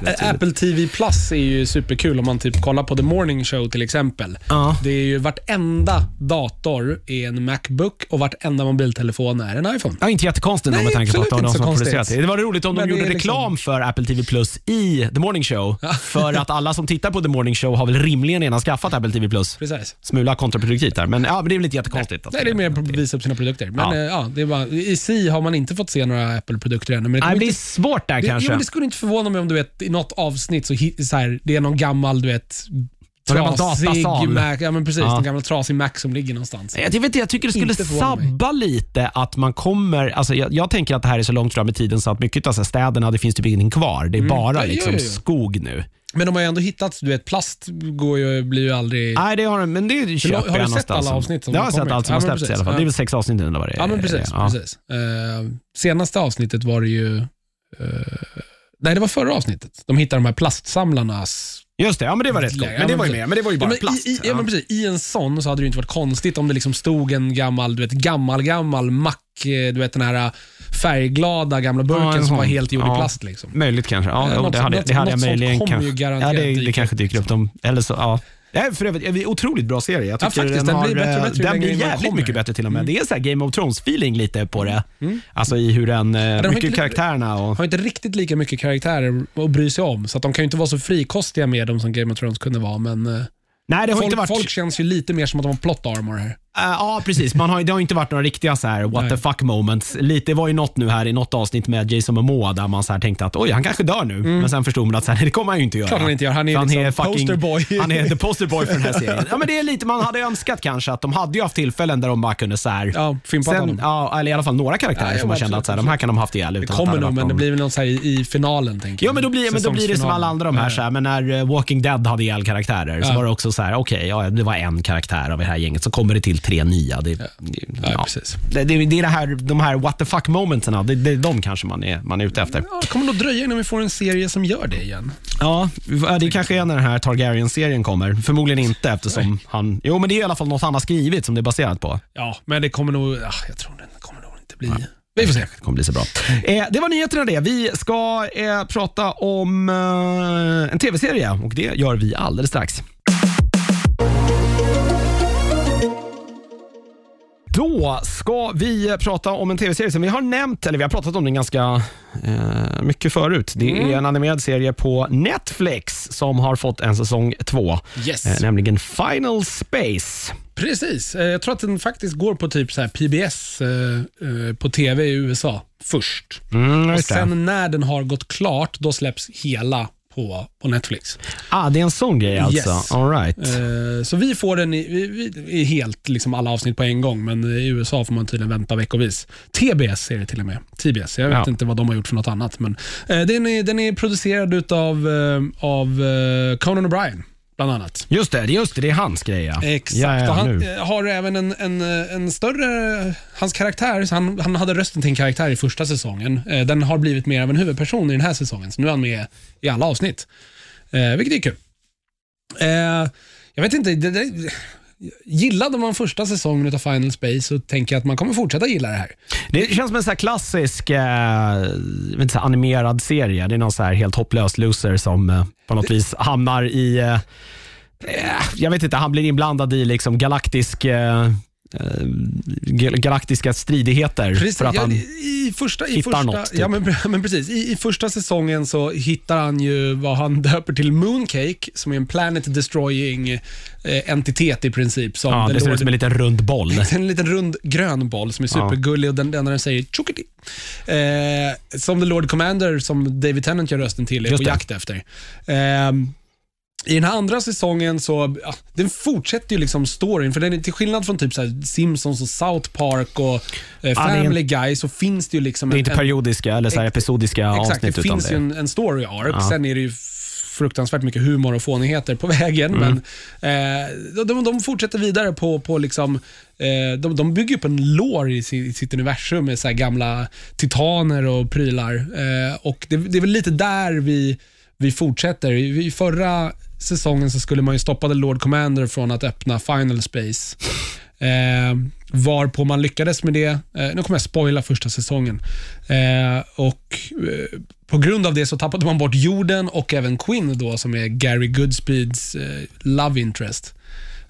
Det. Apple TV Plus är ju superkul om man typ kollar på The Morning Show till exempel. Ja. Det är ju vartenda dator är en Macbook och vartenda mobiltelefon är en iPhone. Ja, inte jättekonstigt Nej, med tanke på att absolut det var de som producerat det. Det var roligt om de Men det gjorde är liksom- reklam för Apple TV Plus i The Morning Show. För att alla som tittar på The Morning Show har väl rimligen redan skaffat Apple TV Plus. Precis. Smula kontraproduktivt där, men, ja, men det är väl inte jättekonstigt. att- Nej, det är mer att visa upp sina produkter. Men Ja. ja. ja, det är bara, i sig har man inte fått se några Apple-produkter ännu. Men det, Nej, det inte, svårt där det, kanske. jo, det skulle inte förvåna mig om du vet, i något avsnitt så, så här, det är någon gammal, du vet, trasig. Mac. Ja, men precis. Ja. Någon gammal trasig Mac som ligger någonstans. Jag, vet, inte, jag tycker det skulle förvåna mig. sabba lite att man kommer... Alltså jag, jag tänker att det här är så långt fram i tiden så att mycket av städerna, det finns typ ingenting kvar. Det är bara Mm. Ja, jo, liksom jo, jo. skog nu. Men de har ju ändå hittat, du vet, plast går ju, blir ju aldrig... Nej, det har de, men det köper har du jag sett alla avsnitt som Jag har sett allt som Ja, har släppts i alla fall. Ja. Det är väl sex avsnitt eller vad det är. Ja, men precis. Ja. precis. Eh, senaste avsnittet var det ju... eh, nej, det var förra avsnittet. De hittade de här plastsamlarnas... Just det, ja men det var rätt coolt. Men det var ju men det var ju bara ja, men plast. I, i, ja. men precis. I en sån så hade det ju inte varit konstigt om det liksom stod en gammal, du vet, gammal, gammal mack, eh, du vet den här eh, färgglada gamla burken Ja, som var helt gjord i plast. Liksom. Möjligt kanske. Ja, Eh, något- det hade, något- det hade jag något sånt möjligen kanske. ja, det, det kanske dyker upp. De, eller så, ja. Ja, för övrigt, en otroligt bra serie. Jag Ja, tycker faktiskt. Den blir bättre eh, bättre Den blir jävligt kommer. mycket bättre till och med. Det är så här Game of Thrones-feeling lite på det. Alltså i hur den, eh, har mycket inte- karaktärerna och... har inte riktigt lika mycket karaktärer att bry sig om, så att de kan ju inte vara så frikostiga med dem som Game of Thrones kunde vara. Men eh, Nej, det har folk, inte varit... folk känns ju lite mer som att de har plot armor här. Eh, ja, precis. Man har, det har inte varit några riktiga så här, what Nej. the fuck moments. Lite, det var ju något nu här i något avsnitt med Jason Momoa där man så tänkte att oj, han kanske dör nu. Men sen förstod man att så här, det kommer han ju inte göra. Mm. Klart han inte gör. Han är För liksom poster boy. Han är the poster boy för den här serien. Ja, men det är lite, man hade önskat kanske att de hade ju haft tillfällen där de bara kunde så här, Ja, honom. ja, eller i alla fall några karaktärer Ja, som man kände att så här, de här kan de haft ihjäl Det kommer nog, men det blir väl något så här i, i finalen, tänker Ja, men då blir, men då blir det som alla andra de här, så här men när Walking Dead hade ihjäl karaktärer så var det också så här, okej, ja, det var en karaktär av det här gänget, så kommer det till tre nya. Det, Ja, precis. Det, det, det är det här, de här what the fuck momentsen, det, det är de kanske man är, man är ute efter. Ja, det kommer nog dröja innan vi får en serie som gör det igen. Ja, det kanske är när den här Targaryen-serien kommer. Förmodligen inte eftersom han... Jo, men det är i alla fall något han har skrivit som det är baserat på. Ja, men det kommer nog... Ah, jag tror det kommer nog inte bli... Vi får se. Det kommer bli så bra. Eh, det var nyheterna det. Vi ska eh, prata om eh, en tv-serie och det gör vi alldeles strax. Då ska vi prata om en tv-serie som vi har nämnt, eller vi har pratat om den ganska eh, mycket förut. Det är en animerad serie på Netflix som har fått en säsong två, Yes. eh, nämligen Final Space. Precis. Eh, Jag tror att den faktiskt går på typ så här PBS eh, eh, på TV i USA först. Mm, Och sen när den har gått klart, då släpps hela på, på Netflix. ah, det är en sån grej alltså. Yes. All right. Eh, Så vi får den i, vi, i helt liksom alla avsnitt på en gång, men i USA får man tydligen vänta veckovis. TBS är det till och med. TBS. Jag vet Ja. inte vad de har gjort för något annat. Men, eh, den, är, den är producerad utav, eh, av eh, Conan O'Brien, bland annat. Just det, just det, det är hans grej ja. Exakt. Ja, ja, och han nu. eh, har även en, en, eh, en större... Hans karaktär, så han, han hade rösten till en karaktär i första säsongen. Eh, Den har blivit mer av en huvudperson i den här säsongen, så nu är han med i alla avsnitt. Vilket är kul. Jag vet inte, det, det, gillade man första säsongen av Final Space så tänker jag att man kommer fortsätta gilla det här. Det känns som en så här klassisk eh, inte, så här animerad serie. Det är någon så här helt hopplös loser som eh, på något vis hamnar i... Eh, eh jag vet inte, han blir inblandad i liksom galaktisk eh, galaktiska stridigheter Precis, för att ja, han i första, i hittar första, något, typ. Ja, men, men precis. I, I första säsongen så hittar han ju vad han döper till Mooncake, som är en planet destroying eh, entitet i princip. Som Ja, det ser ut som en liten rund boll. en liten rund grön boll som är supergullig och den, den den säger tjockity. Eh, som The Lord Commander som David Tennant gör rösten till är Just på det. jakt efter. Eh, I den här andra säsongen så, ja, den fortsätter ju liksom storyn, för den är till skillnad från typ så Simpsons och South Park och eh, det Family Guy så finns det ju liksom Det är en, inte en, periodiska eller så här episodiska Exakt, avsnitt. det utan finns ju en, en story arc. Ja. Sen är det ju fruktansvärt mycket humor och fånigheter på vägen. Mm. Men eh, de, de fortsätter vidare på, på liksom, eh, de, de bygger upp en lore i, si- i sitt universum med så gamla titaner och prylar. Eh, och det, det är väl lite där vi, vi fortsätter. I förra säsongen så skulle man ju stoppa The Lord Commander från att öppna Final Space. Eh, varpå man lyckades med det. Eh, nu kommer jag spoila första säsongen. Eh, och eh, På grund av det så tappade man bort jorden och även Quinn då, som är Gary Goodspeeds eh, love interest.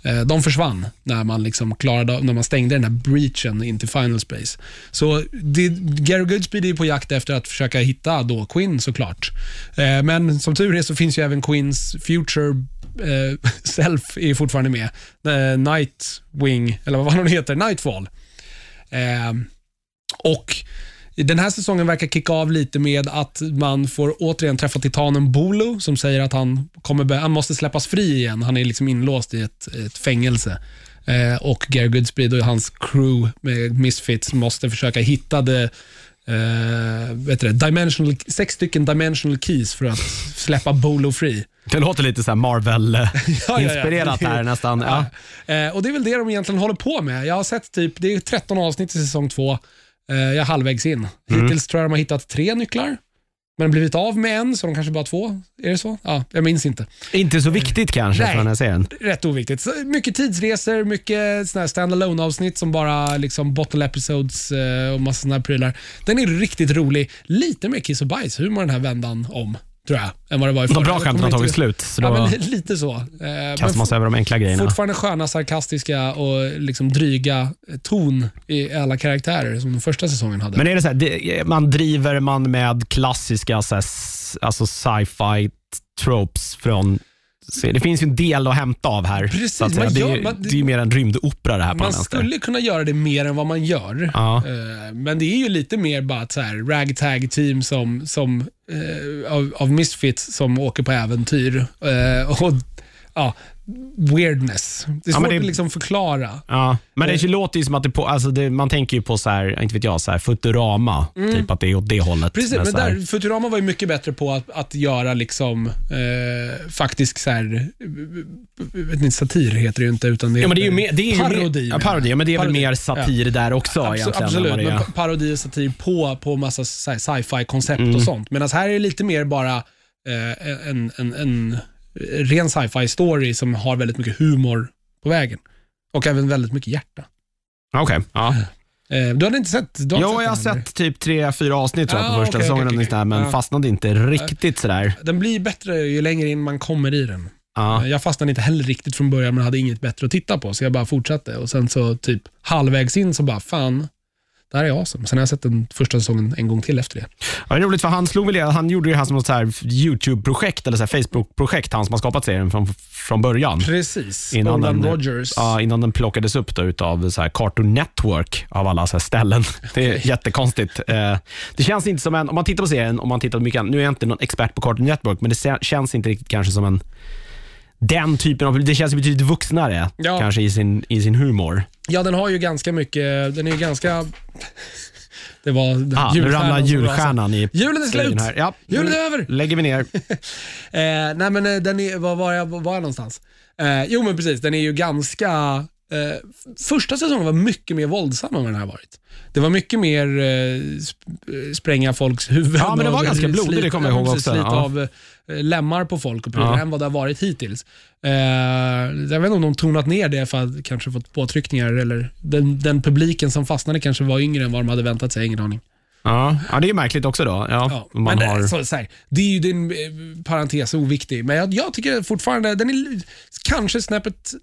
Eh, de försvann när man, liksom klarade, när man stängde den här breachen in till Final Space. Så det, Gary Goodspeed är på jakt efter att försöka hitta då Quinn såklart. Eh, men som tur är så finns ju även Quinns future eh, self är fortfarande med. Nightwing, eller vad han heter, Nightfall. Och den här säsongen verkar kicka av lite med att man får återigen träffa titanen Bolo som säger att han, kommer han måste släppas fri igen. Han är liksom inlåst i ett, ett fängelse. Eh, och Gary Goodspeed och hans crew med Misfits måste försöka hitta det, eh, vet det, dimensional, sex stycken dimensional keys för att släppa Bolo fri. Det låter lite så Marvel-inspirerat ja. här nästan. Ja. Eh, och Det är väl det de egentligen håller på med. Jag har sett typ, det är 13 avsnitt i säsong två. Eh, jag är halvvägs in. Mm. Hittills tror jag de har hittat tre nycklar. Men blivit av med en, så de kanske bara har två. Är det så? Ja, jag minns inte. Inte så viktigt kanske Nej. för den här serien. Rätt oviktigt. Så mycket tidsresor, mycket såna här stand avsnitt som bara liksom bottle episodes eh, och massa såna här prylar. Den är riktigt rolig. Lite mer kiss och bajs-humor den här vändan om, tror jag, än vad det var i De förra. bra Jag skämten har tagit inte- slut, så Ja, men lite så. Eh, kastar man sig över de enkla grejerna. Fortfarande sköna, sarkastiska och liksom dryga ton i alla karaktärer som den första säsongen hade. Men är det så här, det, man driver man med klassiska så här, s- alltså sci-fi tropes från se- det finns ju en del att hämta av här. Precis, så att säga. man det, är, gör- man- det är ju mer en rymdopera det här man skulle kunna göra det mer än vad man gör. Ja. Eh, Men det är ju lite mer bara ett så här ragtag team som, som, eh, av, av misfits som åker på äventyr. Eh, och ja, Weirdness. Det är Ja, svårt men det- att liksom förklara. Ja, men Eh. det låter ju som att det på, alltså det, man tänker ju på så här, inte vet jag, så här Futurama, typ att det är åt det hållet. Mm. Precis, men där, Futurama var ju mycket bättre på att, att göra liksom, eh, faktiskt så här, eh, vet inte, satir heter det ju inte, utan det Ja, men det är ju mer, det är parodi. Mer, ja, parodi, ja, men det är väl Parodi. mer satir där också Abso- egentligen. Absolut, det men parodi och satir på, på massa så här sci-fi-koncept Mm. och sånt. Medan här är det lite mer bara eh, en, en, en ren sci-fi story som har väldigt mycket humor på vägen. Och även väldigt mycket hjärta. Okej, ja. Eh, du hade inte sett? Du Jo, inte jag har sett typ tre, fyra avsnitt tror jag, Ah, på första okej, säsongen, okay, okej. men Ja. fastnade inte riktigt sådär. Den blir bättre ju längre in man kommer i den. Ja. Eh, Jag fastnade inte heller riktigt från början, men hade inget bättre att titta på, så jag bara fortsatte. Och Sen så typ halvvägs in så bara, fan, här är awesome. Sen har jag sett den första säsongen en gång till efter det. Ja, det är roligt för han slog väl det, han gjorde det här som något så här YouTube-projekt eller så Facebook-projekt, han som har skapat serien från, från början. Precis. Innan Roland den- Rogers. Ja, innan den plockades upp då utav så här Cartoon Network av alla så ställen. Det är jättekonstigt. Eh, Det känns inte som en, om man tittar på serien, om man tittar på mycket annat, nu är jag inte någon expert på Cartoon Network, men det känns inte riktigt kanske som en den typen av, det känns betydligt vuxnare Ja. kanske i sin, i sin humor. Ja, den har ju ganska mycket, den är ju ganska... Det var Ah, nu ramlar julstjärnan i. Julen är slut! Här. Ja, Julen är över! lägger vi ner. Eh, nej men eh, den är, var var jag, var jag någonstans? Eh, jo men precis, den är ju ganska... Eh, första säsongen var mycket mer våldsam än vad den här varit. Det var mycket mer eh, sp- eh, spränga folks huvuden. Ja, men det var och ganska blodigt, slita- det kommer jag ja, ihåg också. Slita Ja. av eh, lemmar på folk och prylar Ja. än vad det har varit hittills. Eh, jag vet inte om de tonat ner det för att kanske fått påtryckningar eller den, den publiken som fastnade kanske var yngre än vad de hade väntat sig, ingen aning. Ja, ja, det är märkligt också då. Ja, Ja, man men har... det, så, så här, det är ju din eh, parentes oviktig, men jag, jag tycker fortfarande den är kanske snäppet eh,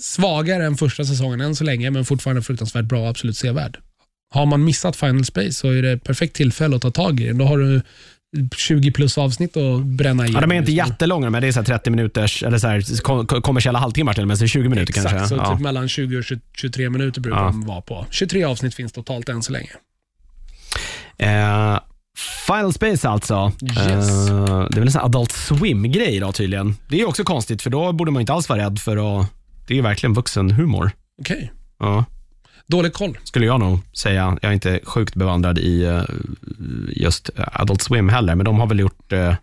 svagare än första säsongen än så länge, men fortfarande fruktansvärt bra och absolut sevärd. Har man missat Final Space så är det perfekt tillfälle att ta tag i den. Då har du 20 plus avsnitt att bränna Ja, igenom. de är inte jättelånga, men det är så här 30 minuters, eller så här, kom- kommersiella halvtimmar till och med, så 20 minuter Exakt, kanske. så Ja. typ mellan 20 och 20, 23 minuter brukar Ja. de vara på. 23 avsnitt finns totalt än så länge. Eh, Final Space alltså. Yes. Eh, det är väl en sån här Adult Swim-grej då tydligen. Det är också konstigt, för då borde man inte alls vara rädd för att... Det är ju verkligen vuxenhumor. Okej. Ja, Dålig koll. skulle jag nog säga. Jag är inte sjukt bevandrad i eh, just Adult Swim heller, men de har väl gjort... eh,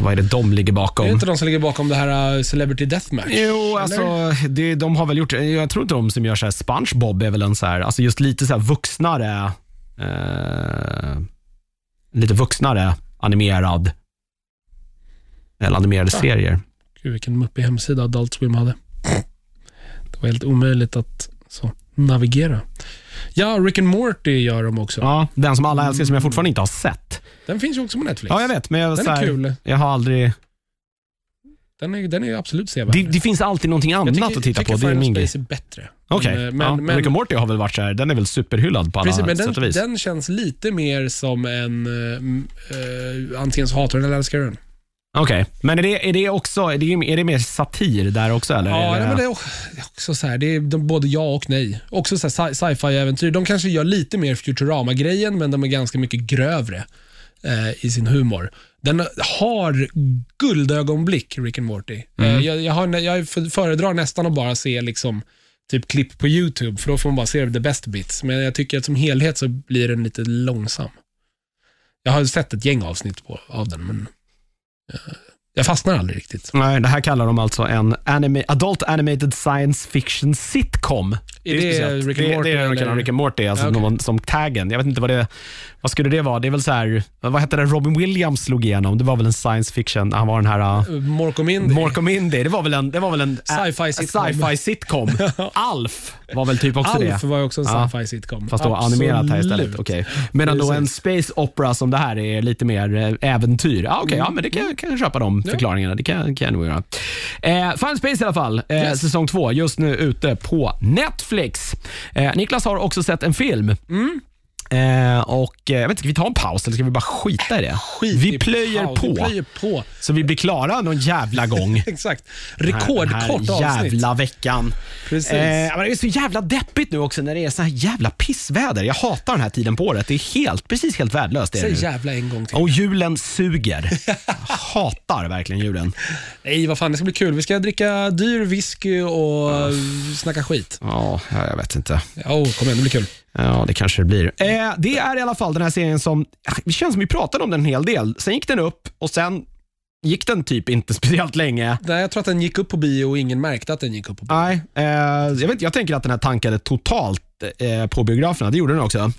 vad är det de ligger Är bakom? det inte de som ligger bakom det här uh, Celebrity Deathmatch? Jo, alltså det, de har väl gjort, jag tror inte de som gör så här, SpongeBob är väl en så här, alltså just lite så här vuxnare, eh, lite vuxnare animerad, eller animerade Ja. serier. Gud, vilken muppig hemsida Adult Swim hade. Det var helt omöjligt att så, navigera. Ja, Rick and Morty gör de också. Ja, den som alla älskar som jag fortfarande inte har sett. Den finns ju också på Netflix. Ja, jag vet, men jag, Den är här, kul. jag har aldrig, Den är, den är absolut sevärd. det, det finns alltid någonting jag annat tycker, att titta tycker på, det är Final min grej. Space är bättre. Okej, Men, ja, men, Rick Morty har väl varit så här, den är väl superhyllad på alla precis, men sätt och den, vis. den känns lite mer som en... Uh, antingen så hatar den eller älskar den. Okej, men är det, är det också, är det, är det mer satir där också eller? Ja, men det är också- så här, det är de, både ja och nej. Också sci- sci-fi-äventyr. De kanske gör lite mer Futurama-grejen, men de är ganska mycket grövre eh, i sin humor. Den har guldögonblick, Rick and Morty. Eh, jag, jag, har, jag föredrar nästan att bara se liksom, typ klipp på YouTube, för då får man bara se the best bits. Men jag tycker att som helhet så blir den lite långsam. Jag har sett ett gäng avsnitt på, av den, men eh, jag fastnar aldrig riktigt. Nej, det här kallar de alltså en anime, Adult Animated Science Fiction Sitcom. Är det speciellt. Rick and det, Morty, det är Rick eller? and, Rick and Morty, alltså Ja, okej. någon, som taggen. Jag vet inte vad det vad skulle det vara? Det är väl så här, vad hette det Robin Williams slog igenom? Det var väl en science fiction, han var den här uh, och Mindy, det var väl en, det var väl en Sci-fi sitcom. sci-fi sitcom. Alf var väl typ också Alf det. var ju också en Ja. sci-fi sitcom. Fast då animerat här istället. Absolut. Okej. Medan då en space opera som det här är lite mer eh, äventyr. Ah, Okej, ja, men det kan, kan jag köpa de förklaringarna. Det kan, kan jag nog göra. Eh, Final Space i alla fall, eh, Yes. säsong två, just nu ute på Netflix. Eh, Niklas har också sett en film. Mm. Eh, och eh, jag vet inte, Ska vi ta en paus eller ska vi bara skita i det? Skit vi plöjer paus. på, Vi plöjer på. så vi blir klara någon jävla gång. Exakt. Den här- Rekordkort den här avsnitt. jävla veckan. Precis. Eh, men det är så jävla deppigt nu också när det är så här jävla pissväder. Jag hatar den här tiden på året. Det är helt, precis helt värdelöst. Säg jävla en gång till. Och julen suger. Jag hatar verkligen julen. Nej, vad fan, det ska bli kul. Vi ska dricka dyr whisky och uh. snacka skit. Ja, jag vet inte. Ja, oh, kom igen, det blir kul. Ja, det kanske det blir. Eh, det är i alla fall den här serien som, det känns som vi pratade om den en hel del. Sen gick den upp och sen gick den typ inte speciellt länge. Nej, jag tror att den gick upp på bio och ingen märkte att den gick upp på bio. Nej, eh, jag, vet, jag tänker att den här tankade totalt eh, på biograferna. Det gjorde den också.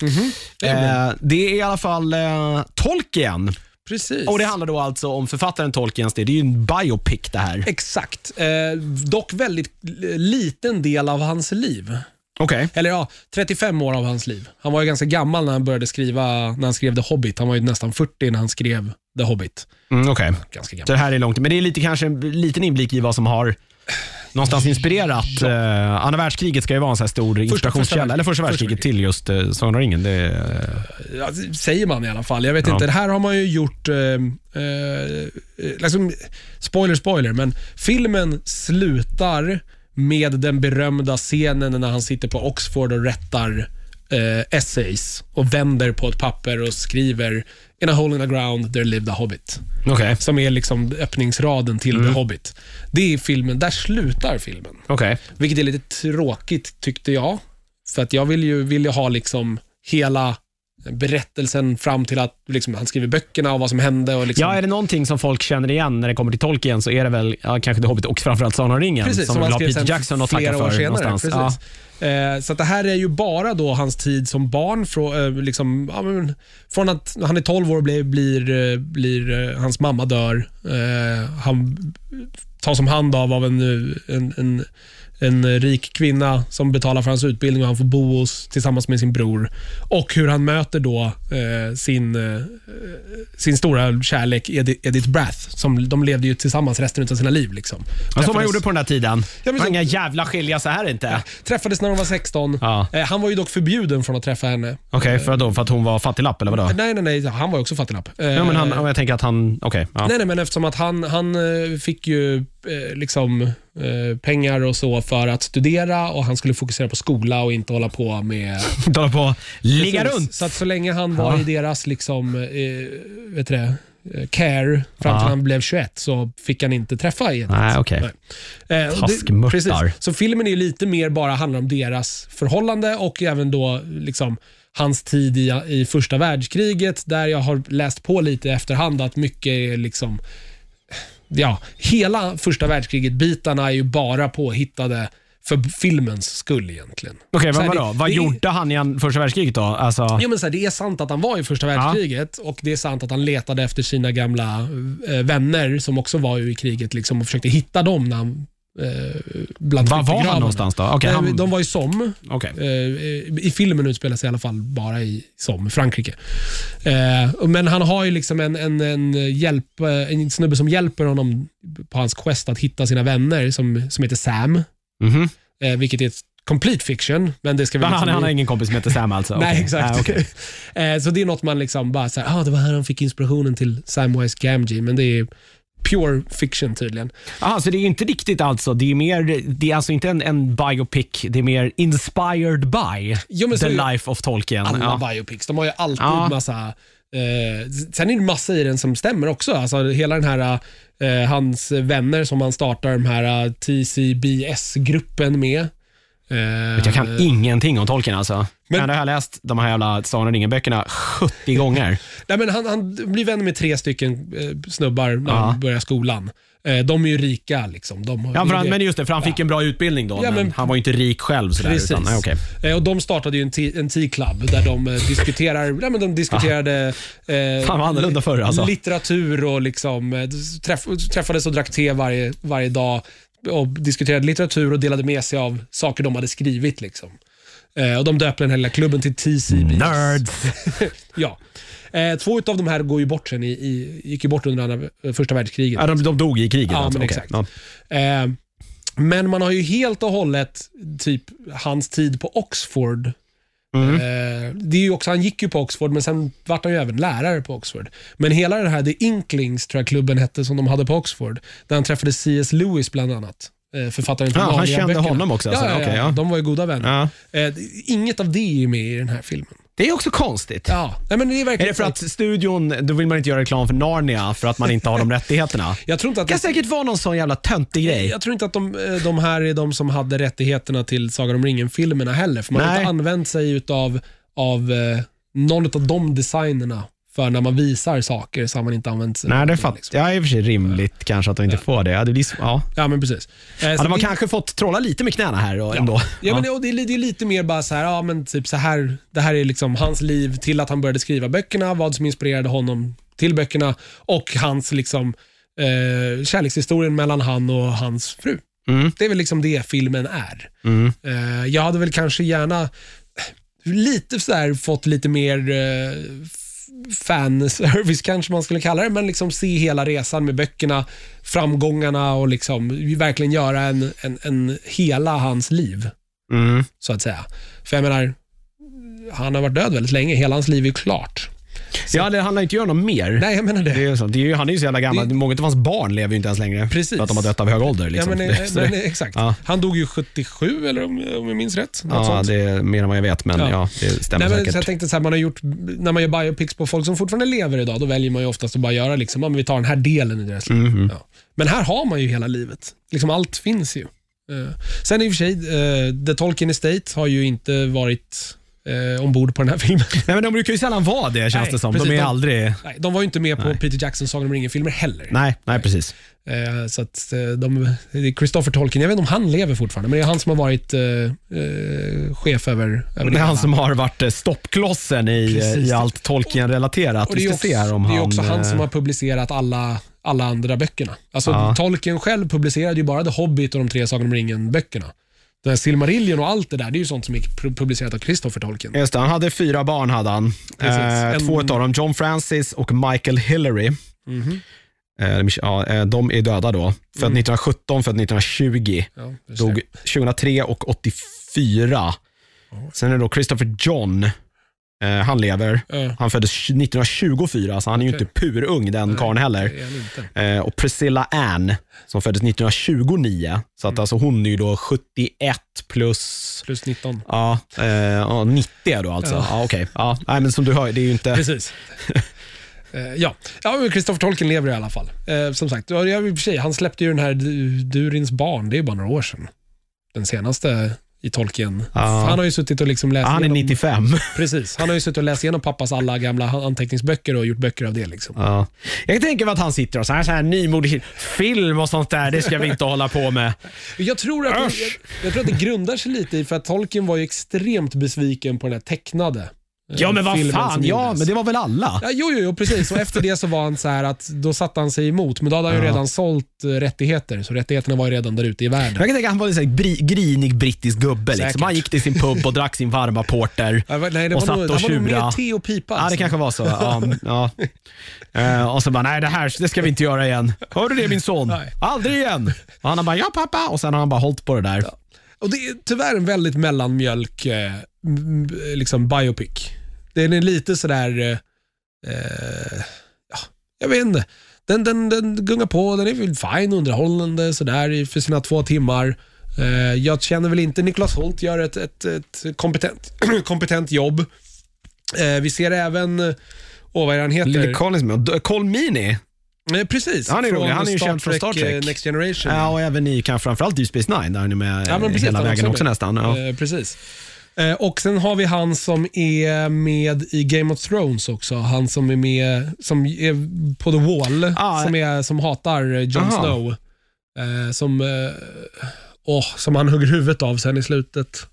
Det är bra. Eh, det är i alla fall eh, Tolkien. Precis. Och Det handlar då alltså om författaren Tolkiens, det, det är ju en biopic det här. Exakt. Eh, dock väldigt liten del av hans liv. Okej. Eller ja, 35 år av hans liv. Han var ju ganska gammal när han började skriva, när han skrev The Hobbit. Han var ju nästan 40 när han skrev The Hobbit. Mm, okej. Ganska Så det här är långt, men det är lite kanske en liten inblick i vad som har någonstans inspirerat. Eh, andra världskriget ska ju vara en så stor inspirationskälla, första eller första världskriget. till just uh, Sagan om ringen. Det, är- Ja, säger man i alla fall. Jag vet Ja. inte. Det här har man ju gjort... Eh, eh, liksom, spoiler, spoiler, men filmen slutar med den berömda scenen när han sitter på Oxford och rättar eh, essays och vänder på ett papper och skriver “In a hole in the ground there lived a hobbit”. Okej, Som är liksom öppningsraden till Mm. The Hobbit. Det är filmen. Där slutar filmen. okej. Vilket är lite tråkigt tyckte jag. För att jag vill ju, vill ju ha liksom hela berättelsen fram till att liksom, han skriver böckerna och vad som hände. Och liksom, Ja, är det någonting som folk känner igen när det kommer till Tolkien så är det väl ja, kanske The Hobbit och framförallt Sagan om ringen Precis, som, som han ha skrev Peter Jackson att tacka för senare. någonstans. Ja. Eh, så det här är ju bara då hans tid som barn. Från, eh, liksom, ja, men, från att han är 12 år blir, blir, eh, blir eh, hans mamma dör. Eh, han tas om hand av, av en, en, en en rik kvinna som betalar för hans utbildning och han får bo hos, tillsammans med sin bror. Och hur han möter då eh, sin, eh, sin stora kärlek Edi- Edith Brath. Som, de levde ju tillsammans resten av sina liv. Liksom. Vad som man gjorde på den här tiden. Ja, men så- inga jävla skilja så här inte. Träffades när de var 16. Ja. Eh, han var ju dock förbjuden från att träffa henne. Okej, för, då, för att hon var fattiglapp eller vadå? Nej, nej, nej. Han var ju också fattiglapp. Eh, Ja, men han, jag tänker att han, okej. ja. Nej, nej, men eftersom att han, han eh, fick ju eh, liksom eh, pengar och så för att studera och han skulle fokusera på skola och inte hålla på med... Inte hålla på ligga runt. Så att så länge han var Ja. i deras liksom, eh, vet du det, eh, care fram Ja. till han blev 21 så fick han inte träffa Edith. Nej, okej. Nej. Eh, det- precis. Så filmen är lite mer bara handlar om deras förhållande och även då liksom hans tid i, i första världskriget där jag har läst på lite i efterhand att mycket är liksom Ja, hela första världskriget-bitarna är ju bara påhittade för filmens skull egentligen. Okej, Så men vadå? Vad det gjorde han i första världskriget då? Alltså, Jo, men så här, det är sant att han var i första världskriget och det är sant att han letade efter sina gamla eh, vänner som också var ju i kriget liksom, och försökte hitta dem när han bland var var han någonstans då? Okej, Eh, han, De var i Somme. okej. Eh, I filmen utspelar sig i alla fall bara i Somme, Frankrike. Eh, Men han har ju liksom en, en, en, hjälp, eh, en snubbe som hjälper honom på hans quest att hitta sina vänner som, som heter Sam. Mhm. Eh, vilket är ett complete fiction. Men det ska vi han, liksom- han har ingen kompis som heter Sam alltså? Nej, exakt. Ah. Eh, så det är något man liksom bara säger, ah, det var här han fick inspirationen till Samwise Gamgee, men det är pure fiction tydligen. Aha, så det är inte riktigt alltså, det är mer, det är alltså inte en, en biopic, det är mer inspired by Jo, the life of Tolkien. Alla Ja. biopics, de har ju alltid Ja. massa Eh, sen är det massa i den som stämmer också. Alltså, hela den här, eh, hans vänner som han startar den här eh, TCBS-gruppen med. Eh, Jag kan ingenting om Tolkien alltså. Men- Men, jag har läst de här jävla Sagan om ringen-böckerna 70 gånger. Nej, men han, han blir vän med tre stycken eh, snubbar när Ja. han börjar skolan. Eh, de är ju rika. Liksom. De, Ja, för han, men just det, för han fick en bra utbildning då, Ja, men, men- han var ju inte rik själv. Sådär, Precis. utan, nej. Eh, och de startade ju en en T-club där de diskuterar, ja, men de diskuterade eh, Fan vad annorlunda förr alltså. litteratur och liksom, träff, träffades och drack te varje, varje dag och diskuterade litteratur och delade med sig av saker de hade skrivit. Liksom. Eh, och De döpte den här lilla klubben till TCB. Nerds. Ja. Eh, två av de här går ju bort sen i, i, gick ju bort under andra, första världskriget. Ja, de, de dog i kriget Ja, alltså. men okej. exakt. Ja. Eh, men man har ju helt och hållet typ hans tid på Oxford. Mm. Eh, det är ju också, han gick ju på Oxford, men sen vart han ju även lärare på Oxford. Men hela den här The Inklings, tror jag klubben hette, som de hade på Oxford, där han träffade C.S. Lewis bland annat. eh, Författaren till Ja, han kände böckerna. honom också, alltså. Ja, ja, ja, Okej, ja. de var ju goda vänner. Eh, inget av det är med i den här filmen. Det är också konstigt. Ja, nej, men det är Är verkligen det för att studion, då vill man inte göra reklam för Narnia för att man inte har de rättigheterna? Jag tror inte att Det kan säkert vara någon sån jävla töntig grej. Jag tror inte att de, eh, de här är de som hade rättigheterna till Sagan om ringen-filmerna heller. För man har Nej. inte använt sig utav, av eh, någon av de designerna för när man visar saker så har man inte använt sig Nej, det fattar liksom. jag. är i och för sig rimligt kanske att de inte får det. Ja, det blir, ja. Ja, men precis. Eh, Hade man det- kanske fått trolla lite med knäna här och, ändå. Ja, men det, och det, är, lite mer bara så här, ja men typ så här, det här är liksom hans liv till att han började skriva böckerna, vad som inspirerade honom till böckerna och hans liksom eh, kärlekshistorien mellan han och hans fru. Mm. Det är väl liksom det filmen är. Mm. Eh, jag hade väl kanske gärna lite så här, fått lite mer eh, fanservice kanske man skulle kalla det, men liksom se hela resan med böckerna, framgångarna och liksom verkligen göra en, en, en hela hans liv, Mm. så att säga. För jag menar, han har varit död väldigt länge, hela hans liv är ju klart. Ja, det handlar inte om göra något mer. Nej, jag menar det. Det är så. Det är ju, han är ju så jävla gammal. Det- Många av hans barn lever ju inte ens längre. Precis. För att de har dött av hög ålder. Liksom. Ja, men, eh, så men, det, exakt. Ja. Han dog ju 77, eller om, om jag minns rätt. Ja, sånt. det är mer än vad jag vet, men Ja. ja, det stämmer Nej, men, säkert. så jag tänkte så här, man har gjort, när man gör biopics på folk som fortfarande lever idag, då väljer man ju oftast att bara göra liksom, ja, men vi tar den här delen i deras liv. Mhm. Ja. Men här har man ju hela livet. Liksom allt finns ju. Eh, sen i och för sig, uh, The Tolkien Estate har ju inte varit uh, ombord på den här filmen. Nej, men de brukar ju sällan vara det, känns Nej, det som. precis, de är de- aldrig... Nej, de var ju inte med på Nej. Peter Jacksons Sagan om ringen-filmer heller. Nej, nej, precis. Eh, så att eh, de, är Christopher Tolkien, jag vet inte om han lever fortfarande, men det är han som har varit eh, eh, chef över, över Det är han som har varit eh, stoppklossen i, Precis. i allt Tolkien-relaterat. Det är också, det är han... också han som eh, har publicerat alla, alla andra böckerna. Alltså Ja. Tolkien själv publicerade ju bara The Hobbit och de tre Sagan om ringen-böckerna. Den här Silmarillion och allt det där, det är ju sånt som är pu- publicerat av Christopher Tolkien. Just det, han hade fyra barn. hade han. Precis. Eh, En- Två av dem, John Francis och Michael Hillary. Eh, de- ja, eh, de är döda då. Född 1917, född 1920. Ja, Dog 2003 och 84. Sen är det då Christopher John. Eh, han lever. Ja. Han föddes 1924, så han är ju inte purung den karln heller. Eh, och Priscilla Ann, som föddes 1929. Så Mm. att alltså hon är ju då 71 plus Plus 19. Ja, eh, ja 90 då alltså. Ja. Ja. okej. Ja, nej, men som du hör, det är ju inte... Precis. Eh, ja, ja men Tolkien lever i alla fall. Eh, som sagt, ja, i och för sig, han släppte ju den här Du- Durins barn, det är bara några år sedan. Den senaste i Tolkien. Ja. Han har ju suttit och liksom läst han är igenom, 95. Precis, han har ju suttit och läst igenom pappas alla gamla anteckningsböcker och gjort böcker av det. Liksom. Ja. Jag tänka mig att han sitter och så här, så här nymodig film och sånt där, det ska vi inte hålla på med. Jag tror, att jag, jag tror att det grundar sig lite i, för att Tolkien var ju extremt besviken på den här tecknade Ja, men vad fan, ja, men det var väl alla? Ja, jo, jo, jo, precis. Och efter det så var han så här att då satte han sig emot, men då hade han ju Ja. redan sålt eh, rättigheter, så rättigheterna var ju redan där ute i världen. Jag kan tänka att han var en sån här bri- grinig brittisk gubbe. Liksom. Han gick till sin pub och drack sin varma porter. Ja, va- nej, det och var satt nog, och han var nog tjura. mer te och pipa. Ja, det alltså. kanske var så. Ja, ja. Eh, och så bara, nej det här det ska vi inte göra igen. Hör du det min son? Nej. Aldrig igen. Och han har bara, ja pappa. Och sen har han bara hållit på det där. Och det är tyvärr en väldigt mellanmjölk eh, liksom biopic. Den är lite sådär, eh, eh, ja, jag vet inte. Den, den, den gungar på, den är väl fine underhållande sådär för sina två timmar. Eh, jag känner väl inte, Niklas Holt gör ett, ett, ett kompetent, kompetent jobb. Eh, vi ser även, eh, åh vad är han heter? Lily Collins med. Eh, precis. Han är rolig. Han är ju känd från Star Trek, Trek. eh, Next Generation. Ja, och även i kanske framförallt Deep Space Nine, där han är med Ja, precis, hela vägen också också nästan. Ja. Eh, precis. Eh, och sen har vi han som är med i Game of Thrones också. Han som är med som är på The Wall, Ah. som, är, som hatar Jon Aha. Snow. Eh, som, eh, åh, som han hugger huvudet av sen i slutet.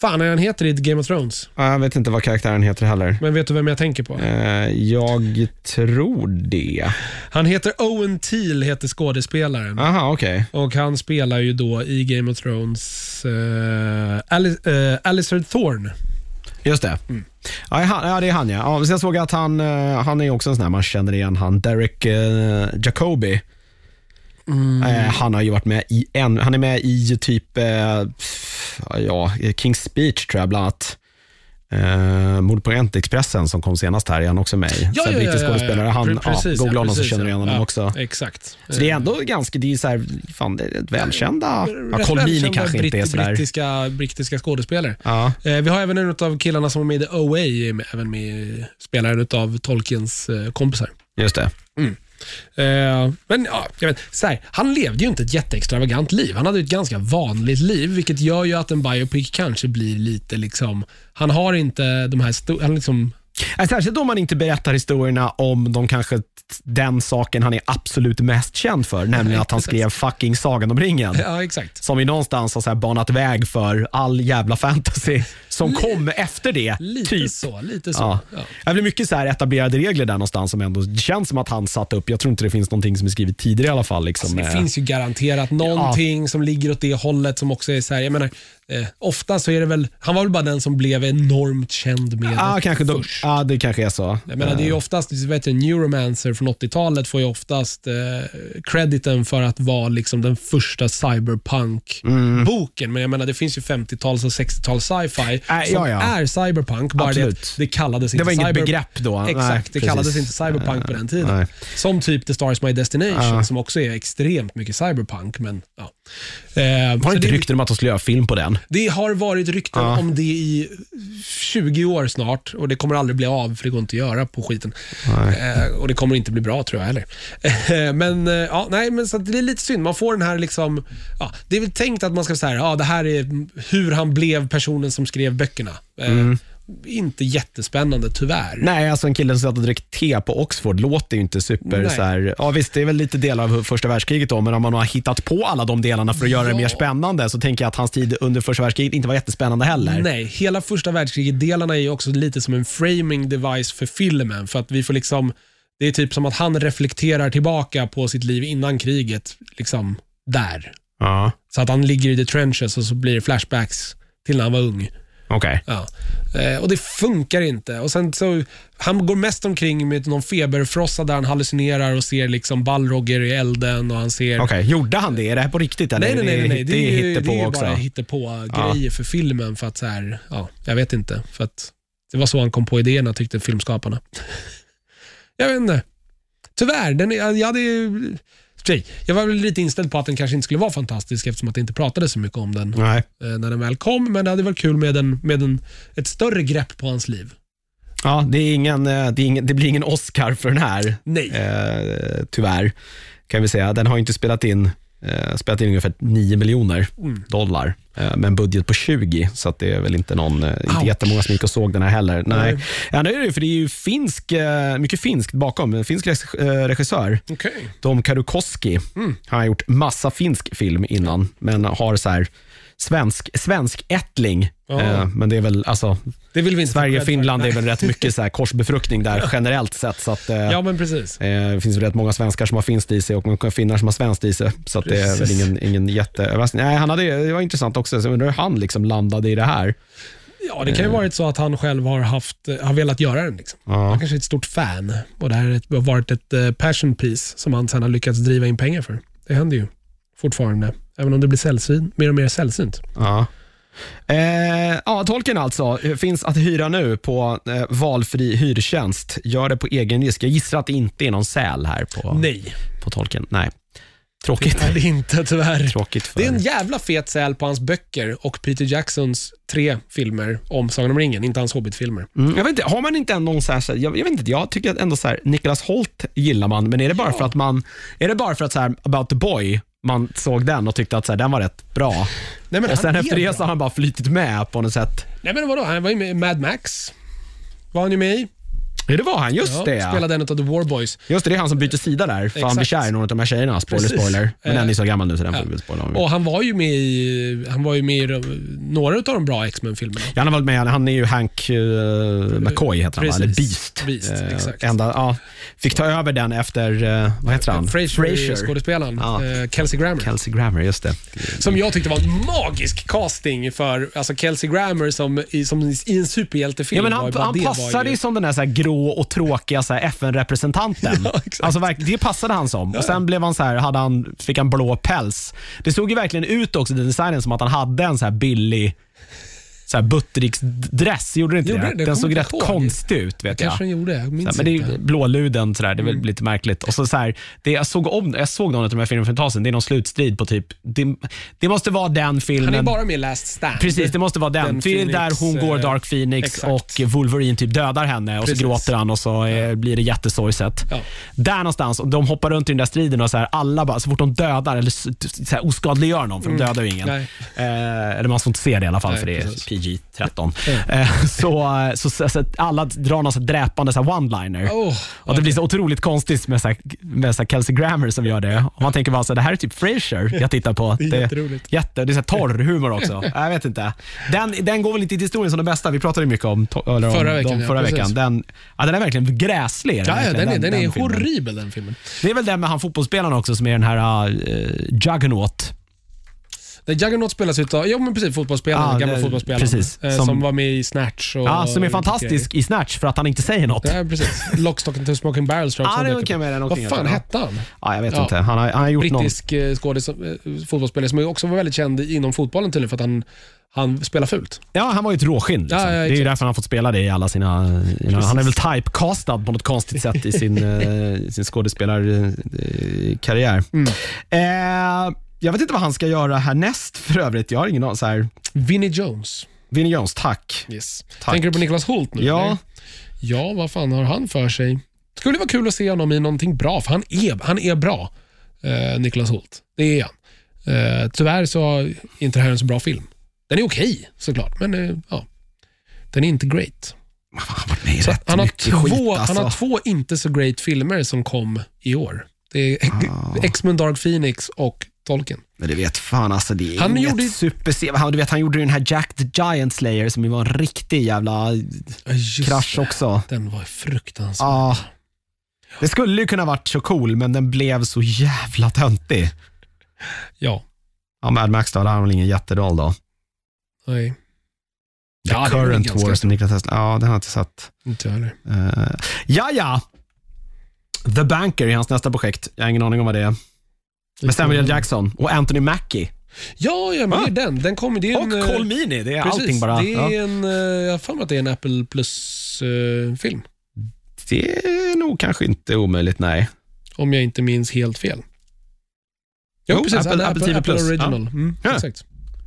Fan, är han heter i Game of Thrones. Ja, Jag vet inte vad karaktären heter heller. Men vet du vem jag tänker på? Eh, jag tror det. Han heter Owen Teal, heter skådespelaren. Aha, okej. Och han spelar ju då i Game of Thrones uh, Alice, Alistair Thorne. Just det. Ja, han, ja, det är han ja. ja jag såg att han, eh, han är också en sån här man känner igen. Han Derek uh, Jacobi. Eh, han har ju varit med i en, han är med i typ, eh, ja, King's Speech tror jag bland annat. Uh, Mord på Orientexpressen som kom senast här är han också med i. Ja, Så ja, brittisk ja, ja, skådespelare. ja. Han, Pre- precis, ja, ja, googla honom så känner du ja. igen honom Ja, också. Exakt. Så det är ändå ganska, det är så här, fan det är välkända. Ja, Cole Meany välkända kanske inte är britt- sådär. Brittiska, brittiska skådespelare. Ja. Eh, vi har även en av killarna som var med i The OA, även med, spelaren av Tolkiens eh, kompisar. Just det. Eh, men ja, jag vet, så här, han levde ju inte ett jätteextravagant liv. Han hade ett ganska vanligt liv, vilket gör ju att en biopic kanske blir lite liksom... Han har inte de här... Han liksom, Särskilt om man inte berättar historierna om de kanske den saken han är absolut mest känd för, nämligen att han skrev fucking Sagan om ringen. ja, exakt. Som ju någonstans har så här banat väg för all jävla fantasy som kom efter det. Lite typ. så. Lite så. Ja. Ja. Det blir mycket så här etablerade regler där någonstans som ändå känns som att han satt upp. Jag tror inte det finns någonting som är skrivet tidigare i alla fall. Liksom, Alltså, Det Eh, finns ju garanterat någonting som ligger åt det hållet som också är så här, jag menar, eh, ofta så är det väl, han var väl bara den som blev enormt känd med det kanske först. ja, det kanske är så. Jag menar, det är ju oftast, vet du, Neuromancer från 80-talet får ju oftast eh, crediten för att vara liksom den första cyberpunk-boken. Men jag menar, det finns ju 50-tals och 60-tals sci-fi Äh, som ja, ja. är cyberpunk, bara det, Absolut. att det kallades Det inte var inget cyber... begrepp då. Nej, Exakt, det precis. kallades inte cyberpunk på den tiden. Nej. Som typ The Star Is My Destination, Ja. som också är extremt mycket cyberpunk. Men, ja. Eh, Har så inte det, rykten om att de skulle göra film på den? Det har varit rykten Ja. om det i 20 år snart och det kommer aldrig bli av för det går inte att göra på skiten. Eh, och det kommer inte bli bra tror jag heller. Eh, men eh, ja, nej, men så att det är lite synd. Man får den här liksom, ja, det är väl tänkt att man ska säga, ja det här är hur han blev personen som skrev böckerna. Eh, Inte jättespännande tyvärr. Nej, alltså en kille som satt och drack te på Oxford låter ju inte super Nej. så här, ja visst det är väl lite delar av första världskriget då, men om man har hittat på alla de delarna för att göra det mer spännande så tänker jag att hans tid under första världskriget inte var jättespännande heller. Nej, hela första världskriget-delarna är ju också lite som en framing device för filmen. För att vi får liksom, det är typ som att han reflekterar tillbaka på sitt liv innan kriget, liksom där. Ja, Så att han ligger i the trenches och så blir det flashbacks till när han var ung. Okej. Ja. Eh, och det funkar inte. Och sen så, Han går mest omkring med någon feberfrossa där han hallucinerar och ser liksom Balrogger i elden och han ser... Okej, gjorde han det? Är det här på riktigt eller? Nej, nej, nej. nej, nej. Det, är ju- hittepå det är ju också. bara hittepå-grejer för filmen. För att så här, ja, jag vet inte. För att det var så han kom på idéerna, tyckte filmskaparna. jag vet inte. Tyvärr, den, är- jag hade ju- Tjej, Jag var väl lite inställd på att den kanske inte skulle vara fantastisk eftersom att det inte pratade så mycket om den Nej. eh, när den väl kom. Men det hade varit kul med, en, med en, ett större grepp på hans liv. Ja, det, är ingen, eh, det, är ingen, det blir ingen Oscar för den här. Nej. Eh, tyvärr, kan vi säga. Den har inte spelat in, eh, spelat in ungefär 9 miljoner Mm. dollar eh, med en budget på 20, så att det är väl inte någon, eh, inte Ouch. jättemånga som gick och såg den här heller. Nej. Nej. Ja, det är det, för det är ju finsk, eh, mycket finskt bakom. En finsk eh, regissör, Okej. Tom Karukoski. Mm. Han har gjort massa finsk film innan, men har så här svensk, svensk ättling. Ja. Eh, men det är väl, alltså, Det vill vi inte Sverige och Finland är väl rätt mycket så här korsbefruktning där generellt sett. Så att, eh, Ja, men precis. eh, det finns väl rätt många svenskar som har finskt i sig och många finnar som har svenskt i sig. Så att det är väl ingen, ingen jätteöverraskning. Nej, han hade, det var intressant också. Så jag undrar hur han liksom landade i det här. Ja, det kan ju varit så att han själv har, haft, eh, har velat göra den. Liksom. Ja. Han kanske är ett stort fan och det här har varit ett eh, passion piece som han sen har lyckats driva in pengar för. Det händer ju fortfarande, även om det blir sällsynt, mer och mer sällsynt. Ja. Eh, ja, tolken alltså finns att hyra nu på eh, valfri hyrtjänst. Gör det på egen risk. Jag gissar att det inte är någon säl här på, Nej, på tolken. Nej. Tråkigt. det är det inte tyvärr. Tråkigt för... Det är en jävla fet säl på hans böcker och Peter Jacksons tre filmer om Sagan om ringen, inte hans Hobbit-filmer. Mm, jag vet inte, har man inte någon så här, jag, jag vet inte, jag tycker att ändå så här, Nicholas Holt gillar man, men är det bara Ja. för att man, är det bara för att så här, About the Boy, man såg den och tyckte att så här, den var rätt bra. Nej, men och sen efter det bra. så har han bara flytit med på något sätt. Nej, men vadå? Han var ju med i Mad Max. Var han ju med i. Ja, det var han, just Ja, det. Spelade en av The War Boys. Just det, det är han som byter sida där, för han blir Exakt. kär i någon av de här tjejerna. Spoiler, Precis. spoiler. Men Eh, den är så gammal nu så den får vi spoila om. Och han var ju med i, han var ju med i några av de bra X-Men-filmerna. Ja, han har varit med, han är ju Hank uh, McCoy heter han? Eller. Beast. Beast, Eh, exakt. Ända, ja, fick ta över den efter, eh, vad heter han? Frasier, skådespelaren. Ja. Eh, Kelsey Grammer. Kelsey Grammer, just det. Som jag tyckte var en magisk casting för alltså Kelsey Grammer som, i, som i en superhjältefilm. Ja, men han, han var passade ju som den där, så här grå och tråkiga FN-representanten. Ja, alltså, det passade han som. Och Sen blev han så här, hade han, fick han blå päls. Det såg ju verkligen ut också, den designen, som att han hade en så här billig så här Buttericks-dress. Gjorde det inte Gjorde det? det? Det Den såg rätt ihåg. konstig ut. vet jag. Kanske den gjorde, jag Så minns här, men det är. Mm. blåluden, så där, det är väl lite märkligt. Och så så här, det jag, såg om, jag såg någon av de här filmerna för ett tag sedan, det är någon slutstrid på typ, det, det måste vara den filmen. Han är bara med i Last Stand. Precis, det måste vara den. Den det är Phoenix, där hon går eh, Dark Phoenix exakt. och Wolverine typ dödar henne och Precis. så gråter han och så eh, blir det jättesorgset. Ja. Där någonstans, och de hoppar runt i den där striden och så här, alla bara, så fort de dödar eller så här, oskadliggör någon, för de dödar ju ingen. Mm. Eh, eller man får inte se det i alla fall, Nej, för det är. PG-13. Eh, så, så, så, så att alla drar någon så dräpande så one-liner. Oh, Och det blir så otroligt konstigt med, så här, med så Kelsey Grammer som gör det. Och man tänker bara så här, det här är typ Frasier jag tittar på. Det är jätteroligt. Jätte, det är så torr humor också. Jag vet inte. Den, den går väl inte till historien som den bästa. Vi pratade mycket om, eller Förra veckan, dem ja, förra precis. veckan. Den, ja, den är verkligen gräslig. Ja, ja, verkligen, den är, den är filmen. horribel den filmen. Det är väl den med han fotbollsspelaren också som är den här uh, Juggernaut. The Juggernaut spelas utav, ja men precis, fotbollsspelaren, Ja, gamla det- fotbollsspelaren. precis. Eh, Som- som, var med i Snatch. Och, Ja, som är fantastisk i Snatch för att han inte säger något. Ja, precis. Lock, Stock and Smoking Barrels tror jag Ja, också det med den Vad fan hette han? Ja, jag vet Ja. inte. Han har, han har gjort någon... Brittisk eh, skådis, eh, fotbollsspelare som också var väldigt känd inom fotbollen tydligen för att han, han spelar fult. Ja, han var ju ett råskinn. Liksom. Ja, ja, det är ju därför han har fått spela det i alla sina... sina han är väl typecastad på något konstigt sätt i sin, sin skådespelarkarriär. Mm. Eh, jag vet inte vad han ska göra härnäst för övrigt. Jag har ingen aning. Så här, Vinnie Jones. Vinnie Jones, tack. Yes. Tack. Tänker du på Niklas Holt nu? Ja. eller? Ja, vad fan har han för sig? Skulle vara kul att se honom i någonting bra, för han är, han är bra, eh, Niklas Holt. Det är han. Eh, tyvärr så är inte det här en så bra film. Den är okej, såklart, men eh, ja. Den är inte great. Han har varit med i Så rätt han, har två, skit han alltså. har två inte så great filmer som kom i år. Det är Ah. X-Men Dark Phoenix och Tolkien. Men du vet, fan alltså det är Han inget gjorde- super... Han, du vet, han gjorde ju den här Jack the Giant Slayer som ju var en riktig jävla just krasch det. också. Den var fruktansvärd. Ja. Det skulle ju kunna varit så cool, men den blev så jävla töntig. Ja. Ja, Mad Max då, där har han väl ingen jätteroll då. Nej, The Ja, det Current War, stor. Niklas Tesla. Ja, den har jag inte sett. inte jag heller. Uh, ja, ja. The Banker är hans nästa projekt. Jag har ingen aning om vad det är. Med Samuel L. Jackson och Anthony Mackie. Ja, ja men Ah. det är den. Den kommer, det är Och en, eh, Cole Meany. Det är precis, allting bara. Det är Ja. en, eh, jag har för mig att det är en Apple Plus-film. Det är nog kanske inte omöjligt, nej. om jag inte minns helt fel. Jo, Jo, precis. Apple- Apple, Apple Apple, Plus. Original. Mm, Ja. Exakt.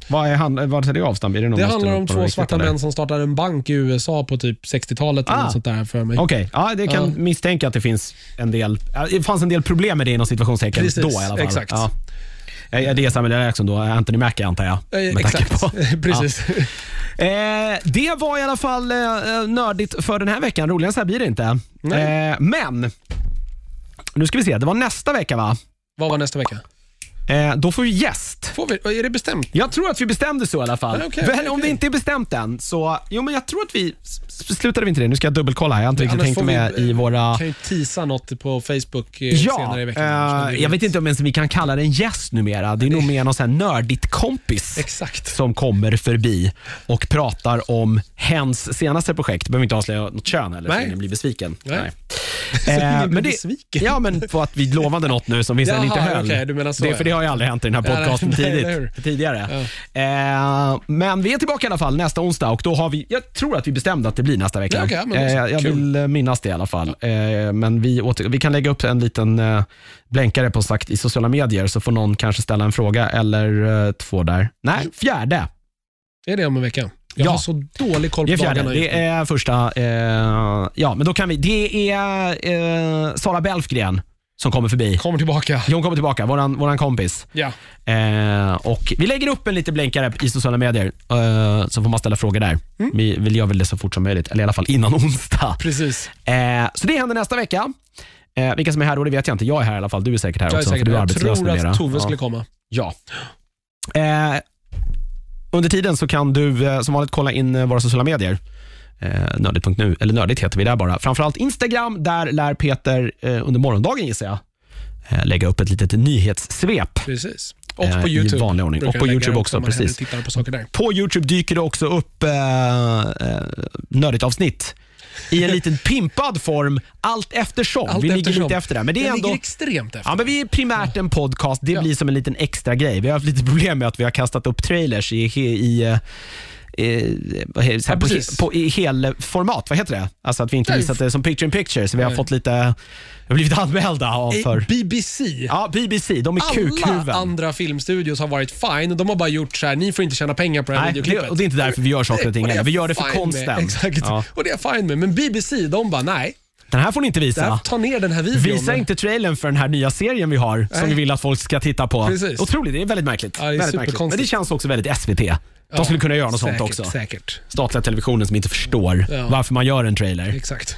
Vad, är han, vad är det avstamp? Är det Det handlar om två svarta män som startar en bank i USA på typ 60-talet eller Ah. något sånt där för mig. Okej, ja, det kan Ja. misstänka att det finns en del, ja, det fanns en del problem med det inom situationstecken Precis, då i alla fall. exakt. Ja. Ja, Det är Samuel L. Jackson då, Anthony Mackie antar jag. Eh, med Exakt, på- precis. Eh, det var i alla fall eh, nördigt för den här veckan. Roligare så här blir det inte. Nej. Eh, men, nu ska vi se. Det var nästa vecka va? Vad var nästa vecka? Eh, då får vi gäst. Får vi, är det bestämt? Jag tror att vi bestämde så i alla fall. Men okej, om det inte är bestämt än, så... Jo, men jag tror att vi... Slutade vi inte det? Nu ska jag dubbelkolla. Jag har inte riktigt tänkt får vi, med i eh, våra... kan ju teasa något på Facebook eh, Ja, senare i veckan. eh, jag vet inte om ens vi kan kalla det en gäst numera. Det är nog mer någon sån nördigt kompis Exakt. som kommer förbi och pratar om hens senaste projekt. Behöver inte avslöja något kön eller så Nej. ingen blir besviken. Nej. Eh, men det? Ja, men på att vi lovade något nu som vi sen Jaha, inte höll. okej, du menar så, det, ja. för det har ju aldrig hänt i den här Ja, podcasten nej, tidigt, eller hur? tidigare. Eh, men vi är tillbaka i alla fall nästa onsdag och då har vi, jag tror att vi bestämde att det blir nästa vecka. Ja, så. eh, jag Kul. vill minnas det i alla fall. Eh, men vi, åter, vi kan lägga upp en liten eh, blänkare på sagt i sociala medier så får någon kanske ställa en fråga eller eh, två där. Nej, fjärde. Är det om en vecka? Jag Ja. har så dålig koll Det är på fjärde. dagarna. Det är första. Eh, ja, men då kan vi. Det är eh, Sara Belfgren som kommer förbi. Kommer tillbaka. Hon kommer tillbaka, våran, våran kompis. Ja. Eh, och Vi lägger upp en liten blänkare i sociala medier, eh, så får man ställa frågor där. Mm. Vi vill göra väl det så fort som möjligt, eller i alla fall innan onsdag. Precis. Eh, så det händer nästa vecka. Eh, vilka som är här då, det vet jag inte. Jag är här i alla fall. Du är säkert här Jag är också, säkert för du är jag arbetslös tror numera. att Tove Ja. skulle komma. Ja. Under tiden så kan du eh, som vanligt kolla in eh, våra sociala medier. Eh, nördigt.nu, eller nördigt heter vi där bara. Framförallt Instagram, där lär Peter under morgondagen gissar jag lägga upp ett litet nyhetssvep. Precis. Och på i YouTube. vanlig ordning. Och på YouTube också, precis. på. På Youtube dyker det också upp eh, nördigt avsnitt i en liten pimpad form allt eftersom. Allt vi ligger eftersom. lite efter där. Men det är Jag ändå... ligger extremt efter. Ja, men vi är primärt en podcast. Det Ja. blir som en liten extra grej. Vi har haft lite problem med att vi har kastat upp trailers i, i, i eh, så här, Ja, på, på, i helformat, vad heter det? Alltså att vi inte Nej, visat det som picture in picture, så vi har Nej. fått lite, vi har blivit anmälda av Eh, för... BBC. Ja, BBC, de är Alla kukhuven. andra filmstudios har varit fine. De har bara gjort så här, ni får inte tjäna pengar på det här Nej, videoklippet. det, och det är inte därför vi gör saker och ting Och. Vi gör det för fine med. konsten. Exakt. Ja. Och det är jag fine med. Men BBC, de bara, nej. Den här får ni inte visa. ta ner den här videon. Visa inte trailern för den här nya serien vi har, som Nej. vi vill att folk ska titta på. Precis. Otroligt, det är väldigt märkligt. Ja, det är väldigt märkligt. Men det känns också väldigt SVT. De Ja, skulle kunna göra något säkert, sånt också. Säkert. Statliga televisionen som inte förstår Ja. varför man gör en trailer. Exakt.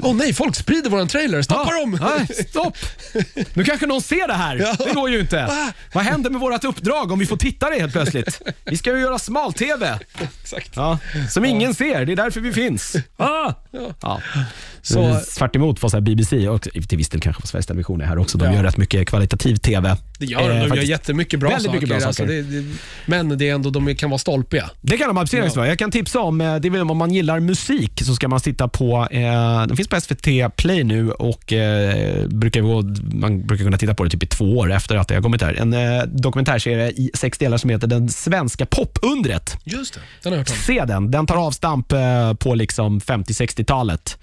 Åh nej, folk sprider våran trailer. Stoppa dem! Nej, stopp! Nu kanske någon ser det här. Ja. Det går ju inte. Ah. Vad händer med vårt uppdrag om vi får tittare helt plötsligt? Vi ska ju göra smal-TV. Exakt. Ja, som ingen ser. Det är därför vi finns. Ah. Ja. Så- tvärt emot vad så BBC och till viss del kanske vad Sveriges Television är här också. De Ja. gör rätt mycket kvalitativ TV. Det gör de. Eh, De gör faktiskt. jättemycket bra Väldigt saker. mycket bra Alltså, saker. det, det, men det är ändå, de kan vara stolpiga. Det kan de absolut Ja. vara. Jag kan tipsa om, eh, det är väl om man gillar musik så ska man titta på, eh, den finns på SVT Play nu och eh, brukar gå, man brukar kunna titta på det typ i två år efter att det har kommit där. En eh, dokumentärserie i sex delar som heter Den svenska popundret. Just det, den har jag hört om. Se den. Den tar avstamp eh, på liksom 50-60-talet.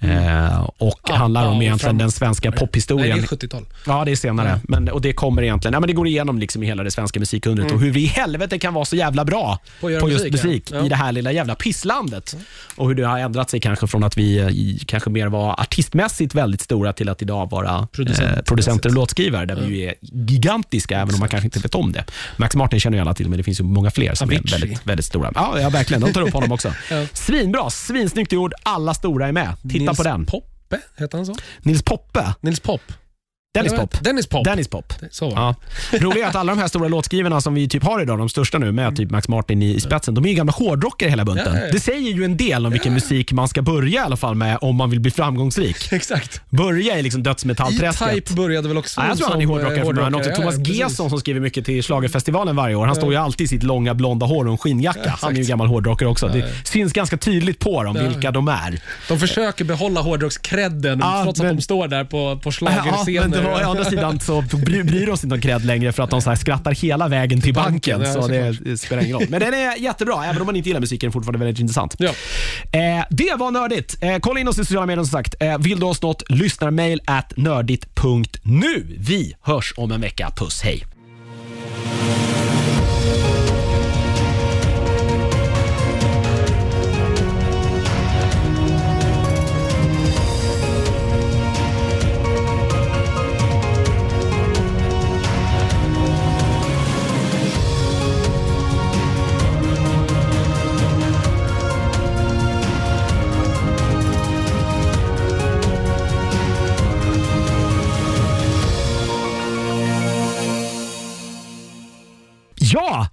Eh, och Ah, handlar om ja, egentligen fram- den svenska Nej, pophistorien. det är 70-tal. Ja, det är senare. Men, och det kommer egentligen, ja, men det går igenom liksom i hela det svenska musikundret och hur vi i helvete kan vara så jävla bra Mm. På på just musik, ja. I det här lilla jävla pisslandet. Och hur det har ändrat sig kanske från att vi eh, i, kanske mer var artistmässigt väldigt stora till att idag vara Producent- eh, producenter och låtskrivare, där vi är gigantiska, även om man kanske inte vet om det. Max Martin känner ju alla till, men det finns ju många fler som Avicii. är väldigt, väldigt stora. Ja, ja, verkligen. De tar upp honom också. Ja. Svinbra, svinsnyggt gjord. Alla stora är med. Titta på den. Poppe, heter han så? Nils Poppe. Nils Pop. Dennis Pop. Dennis Pop. Dennis Pop. Så. Ja. Roligt att alla de här stora låtskrivarna som vi typ har idag, de största nu med typ Max Martin i, i spetsen, de är ju gamla hårdrockare hela bunten. Ja, ja. Det säger ju en del om vilken musik man ska börja i alla fall med om man vill bli framgångsrik. Exakt. Börja i liksom dödsmetallträsket. E-Type började väl också Ja, jag tror han är som, hårdrockare eh, från också. Thomas. Gesson som skriver mycket till Schlagerfestivalen varje år. Han står ju alltid i sitt långa blonda hår och en skinnjacka. han är ju gammal hårdrockare också. Det syns ganska tydligt på dem vilka de är. De försöker behålla hårdrockskredden trots att de står där på, på men det var, å andra sidan så bry- bryr de sig inte om cred längre för att de så skrattar hela vägen till banken. banken, så det, det spelar ingen roll. Men den är jättebra, även om man inte gillar musiken. är den fortfarande väldigt intressant. Ja. Eh, det var nördigt. Eh, kolla in oss i sociala medier som sagt. Eh, vill du oss något, lyssnarmail at nördigt.nu. Vi hörs om en vecka. Puss, hej.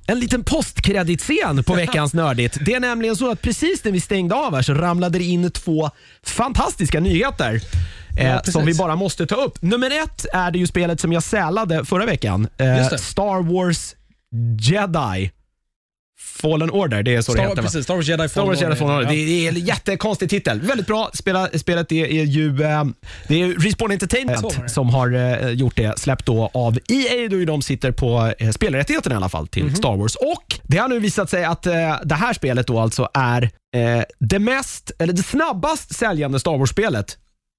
En liten postkreditscen på veckans Nördigt. Det är nämligen så att precis när vi stängde av här så ramlade det in två fantastiska nyheter. Eh, precis. som vi bara måste ta upp. Nummer ett är det ju spelet som jag sälade förra veckan. Eh. Star Wars Jedi Fallen Order. Det är så det Star, heter. va? precis, Star Wars Jedi Star Wars Jedi Fallen Order. Ja. Det är en jättekonstig titel. Väldigt bra. Spela, spelet det är ju eh, det är Respawn Entertainment det. som har eh, gjort det. Släppt då av EA, då de sitter på eh, spelrättigheten i alla fall till Mhm. Star Wars. Och Det har nu visat sig att eh, det här spelet då alltså är det mest, eller det snabbast säljande Star Wars-spelet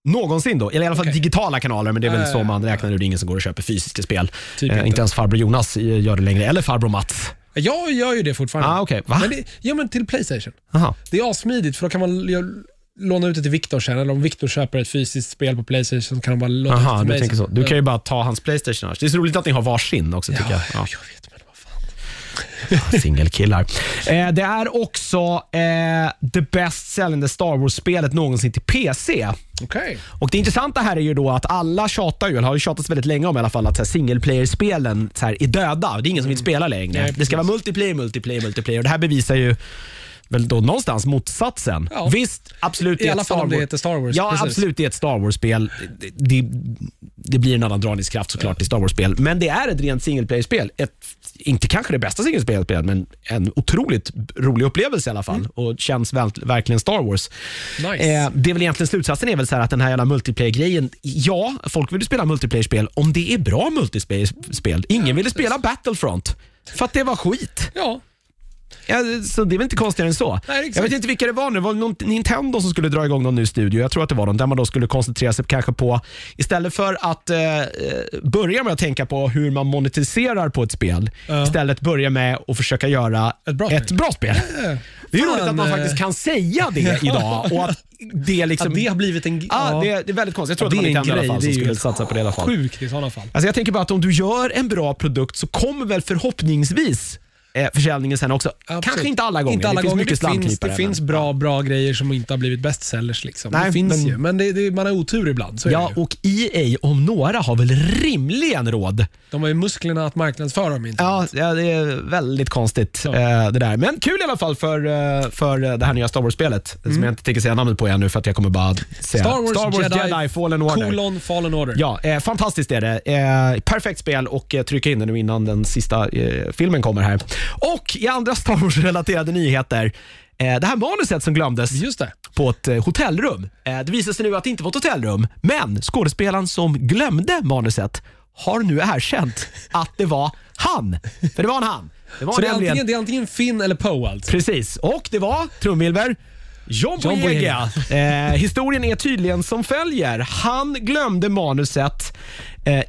någonsin då. Eller i alla fall Okej. digitala kanaler, men det är väl Ja, så man räknar nu. Det är ingen som går och köper fysiska spel. Typ eh, inte. ens farbror Jonas gör det längre, eller farbror Mats. Jag gör ju det fortfarande. Ah. Va? Men det, ja, men till Playstation. Aha. Det är asmidigt för då kan man låna ut det till Viktor sen. Eller om Viktor köper ett fysiskt spel på Playstation så kan de bara låna ut Aha, det till du mig tänker så. Du kan ju bara ta hans Playstation annars. Det är så roligt att ni har varsin också tycker jag. Ja, Ja. jag vet. Singelkillar. Eh, det är också eh, det bäst säljande Star Wars-spelet någonsin till PC. Okej. Och Det intressanta här är ju då att alla tjatar ju, eller har ju tjatats väldigt länge om i alla fall, att single player-spelen är döda. Det är ingen som vill spela längre. Nej, det ska vara multiplayer, multiplayer, multiplayer. Och det här bevisar ju väl då någonstans motsatsen. Ja. Visst, absolut. I alla fall om det heter Star Wars, Ja, precis. absolut. Det är ett Star Wars-spel. Det, det, det blir en annan dragningskraft såklart i Star Wars-spel. Men det är ett rent single player-spel. Inte kanske det bästa single player-spelet, men en otroligt rolig upplevelse i alla fall. Och känns väl, verkligen Star Wars. Nice. Eh, det är väl egentligen slutsatsen är väl så att den här jävla multiplayer-grejen, ja, folk vill ju spela multiplayer-spel om det är bra multiplayer-spel. Ingen ville spela Battlefront för att det var skit. Ja. Ja, så det är väl inte konstigare än så. Nej, jag vet inte vilka det var nu. Det var någon Nintendo som skulle dra igång någon ny studio. Jag tror att det var någon där man då skulle koncentrera sig kanske på, istället för att eh, eh, börja med att tänka på hur man monetiserar på ett spel, Ja. istället börja med att försöka göra Ett bra ett spel. bra spel. Det är Fan, roligt att man eh. faktiskt kan säga det idag och att det liksom... Att det har blivit en... Ja, det, det är väldigt konstigt. Jag tror att det var Nintendo i alla fall som skulle satsa på det i alla fall. Sjukt i sådana fall. Alltså jag tänker bara att om du gör en bra produkt så kommer väl förhoppningsvis eh, försäljningen sen också. Absolut. Kanske inte alla gånger. Inte alla det finns gånger. mycket det finns, det finns bra, bra grejer som inte har blivit bestsellers. Liksom. Nej, det finns men- ju, men det, det, man har otur ibland. Ja, och EA om några har väl rimligen råd. De har ju musklerna att marknadsföra dem inte. Ja, ja det är väldigt konstigt Ja. eh, det där. Men kul i alla fall för, eh, för det här nya Star Wars-spelet. Som jag inte tänker säga namnet på ännu för att jag kommer bara säga Mm. Star Wars, Jedi, Fallen Order. Colon Fallen Order. Ja, eh, fantastiskt är det. Eh, perfekt spel och trycka in det nu innan den sista filmen kommer här. Och i andra Star Wars-relaterade nyheter, eh, det här manuset som glömdes på ett eh, hotellrum. Eh, det visar sig nu att det inte var ett hotellrum, men skådespelaren som glömde manuset har nu erkänt att det var han. För det var en han. Det var Så det är, antingen, det är antingen Finn eller Poe alltså? Precis, och det var trumvirvel. John Boyega. Eh, historien är tydligen som följer. Han glömde manuset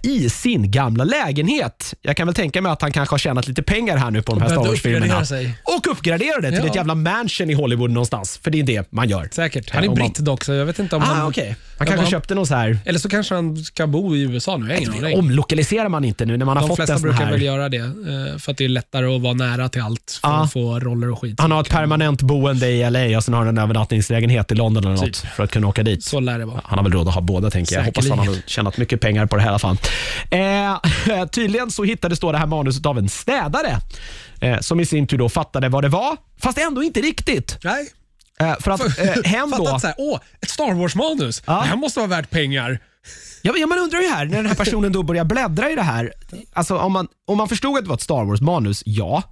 i sin gamla lägenhet. Jag kan väl tänka mig att han kanske har tjänat lite pengar här nu på de här Star Wars-filmerna. uppgradera. Och uppgraderade till Ja. ett jävla mansion i Hollywood någonstans. För det är det man gör. Säkert. Han är britt dock, så jag vet inte om Ah, han... okej. Han kanske han- köpte någon så här... Eller så kanske han ska bo i USA nu. Jag har. Omlokaliserar man inte nu när man har De fått flesta en sån brukar här... väl göra det, eh, för att det är lättare att vara nära till allt för Ja. att få roller och skit. Han har ett permanent boende i LA och sen har han en övernattningslägenhet i London eller något Typ. för att kunna åka dit. Så lär det vara. Han har väl råd att ha båda tänker jag. Hoppas han har Säkerligen. tjänat mycket pengar på det här i alla fan. Eh, tydligen så hittades då det här manuset av en städare eh, som i sin tur då fattade vad det var, fast ändå inte riktigt. Nej. Eh, för att eh, hen då... Fattat såhär, åh, ett Star Wars-manus. Ja. Det här måste vara värt pengar. Ja, men- man undrar ju här, när den här personen då börjar bläddra i det här. Alltså, om, man, om man förstod att det var ett Star Wars-manus, ja.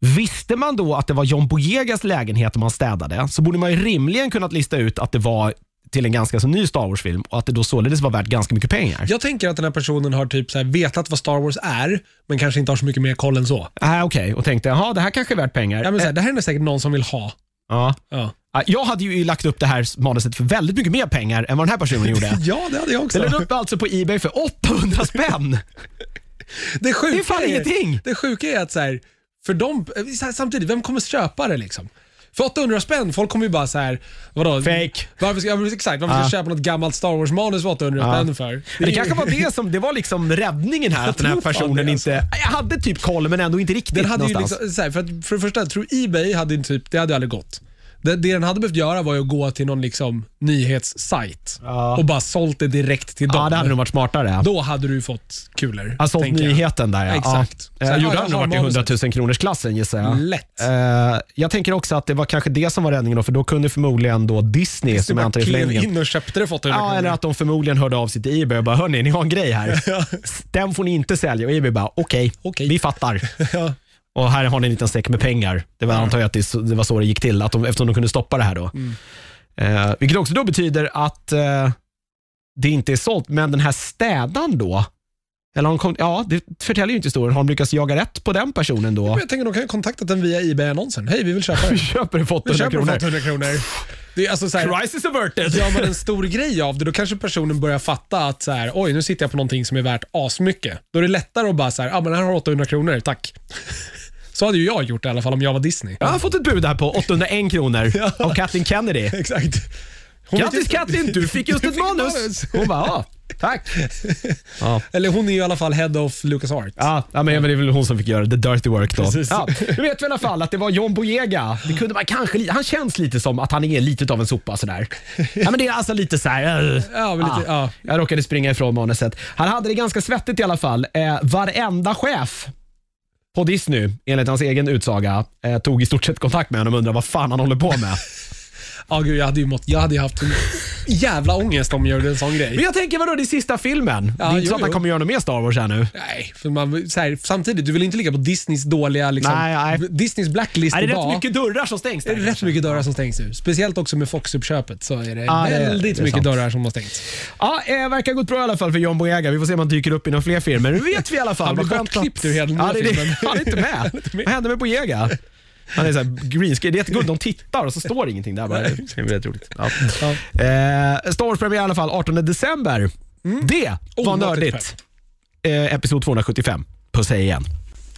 Visste man då att det var John Boyegas lägenhet man städade, så borde man ju rimligen kunnat lista ut att det var till en ganska så ny Star Wars-film och att det då således var värt ganska mycket pengar. Jag tänker att den här personen har typ så här vetat vad Star Wars är, men kanske inte har så mycket mer koll än så. Ah, Okej, och tänkte jaha, det här kanske är värt pengar. Ja, men så Eh, här, det här är säkert någon som vill ha. ja. Ja, Jag hade ju lagt upp det här manuset för väldigt mycket mer pengar än vad den här personen gjorde. ja det hade jag också. Det lade upp alltså på Ebay för 800 spänn. Det, sjuka Det är fan ingenting. Det sjuka är att så här, för dem, här, samtidigt, vem kommer köpa det liksom? För 800 spänn, folk kommer ju bara så här, vadå? Fake. Varför ska, ja, exakt, varför ska jag köpa något gammalt Star Wars-manus för 800 Ja. spänn för? Det, är- kanske var det som det var liksom räddningen här, att den här personen det, alltså. inte... Jag hade typ koll men ändå inte riktigt Den hade ju någonstans. liksom, så här, för, att, för det första, jag tror Ebay hade ju typ, det hade ju aldrig gått. Det, det den hade behövt göra var ju att gå till någon liksom nyhetssajt Ja. och bara sålt det direkt till dem. Ja, det hade nog varit smartare. Då hade du ju fått kulor. Tänker jag. nyheten där ja. Exakt. Ja. Så Eh, här, gjorde han nog har varit i 100 manuset. 000 kronors klassen gissar jag. Lätt. Eh, jag tänker också att det var kanske det som var räddningen då, för då kunde förmodligen då Disney, Du som jag bara antar är klev förlängningen, in och köpte det 800 Ja, kronor. eller att de förmodligen hörde av sig till Ebay och bara, hörni, ni har en grej här. Den får ni inte sälja. Och Ebay bara, okej, Okej. vi fattar. Ja. Och här har ni en liten säck med pengar. Det var, antar jag att det, det var så det gick till, att de, eftersom de kunde stoppa det här då. Mm. Eh, vilket också då betyder att eh, det inte är sålt, men den här städaren då, eller kom, ja, det förtäljer ju inte historien. Har de lyckats jaga rätt på den personen då? Jag tänker de kan ju kontaktat den via Ebay-annonsen. Hej, vi vill köpa Vi det. köper det för Vi 800 köper det för kronor. 800 kronor. Det är alltså så här, Crisis averted. Gör man en stor grej av det, då kanske personen börjar fatta att så här, oj, nu sitter jag på någonting som är värt asmycket. Då är det lättare att bara så här, ja men här har du 800 kronor, tack. Så hade ju jag gjort i alla fall om jag var Disney. Jag har fått ett bud här på 801 kronor Ja. av Kathleen Kennedy. Exakt. Hon Grattis Kathleen, du fick just Du ett fick manus. manus. Hon bara, ja, tack. Ja. Eller hon är ju i alla fall head of Lucas Art. Ja, ja, men det är väl hon som fick göra the dirty work då. Precis. Ja, nu vet vi i alla fall att det var John Boyega. Det kunde man kanske, han känns lite som att han är lite av en sopa sådär. Ja, men det är alltså lite så här. eh, Ja, lite, ja. Jag råkade springa ifrån manuset. Han hade det ganska svettigt i alla fall. Eh, varenda chef på Disney, enligt hans egen utsaga, eh, tog i stort sett kontakt med honom och undrade vad fan han håller på med. Ja, gud, jag hade ju mått, jag hade ju haft en jävla ångest om jag gjorde en sån Men grej. jag tänker, vadå, det är sista filmen? det är inte jo, så att han jo. kommer göra något mer Star Wars här nu. Nej, för man, så här, samtidigt, du vill inte ligga på Disneys dåliga, liksom, Nej, nej. Disneys blacklist Nej, det är rätt mycket dörrar som stängs Det där. är rätt mycket dörrar som stängs nu. Speciellt också med Fox-uppköpet så är det Ja, det är- väldigt det är mycket sant. dörrar som har stängts. Ja, eh, verkar gått bra i alla fall för John Boyega. Vi får se om han dyker upp i några fler filmer. Nu vet vi i alla fall. Han blir Vad skönt bortklippt ur hela den ja, nya det, är det. filmen. Han är inte med. med. Vad hände med Boyega? Han är så här green screen. Det är jättegulligt. De tittar och så står det ingenting där. Bara. Det är väldigt roligt. Ja. Ja. Eh, Star Wars-premiär i alla fall 18 december. Det var Omåttligt nördigt. Eh, episod 275. Puss hej igen.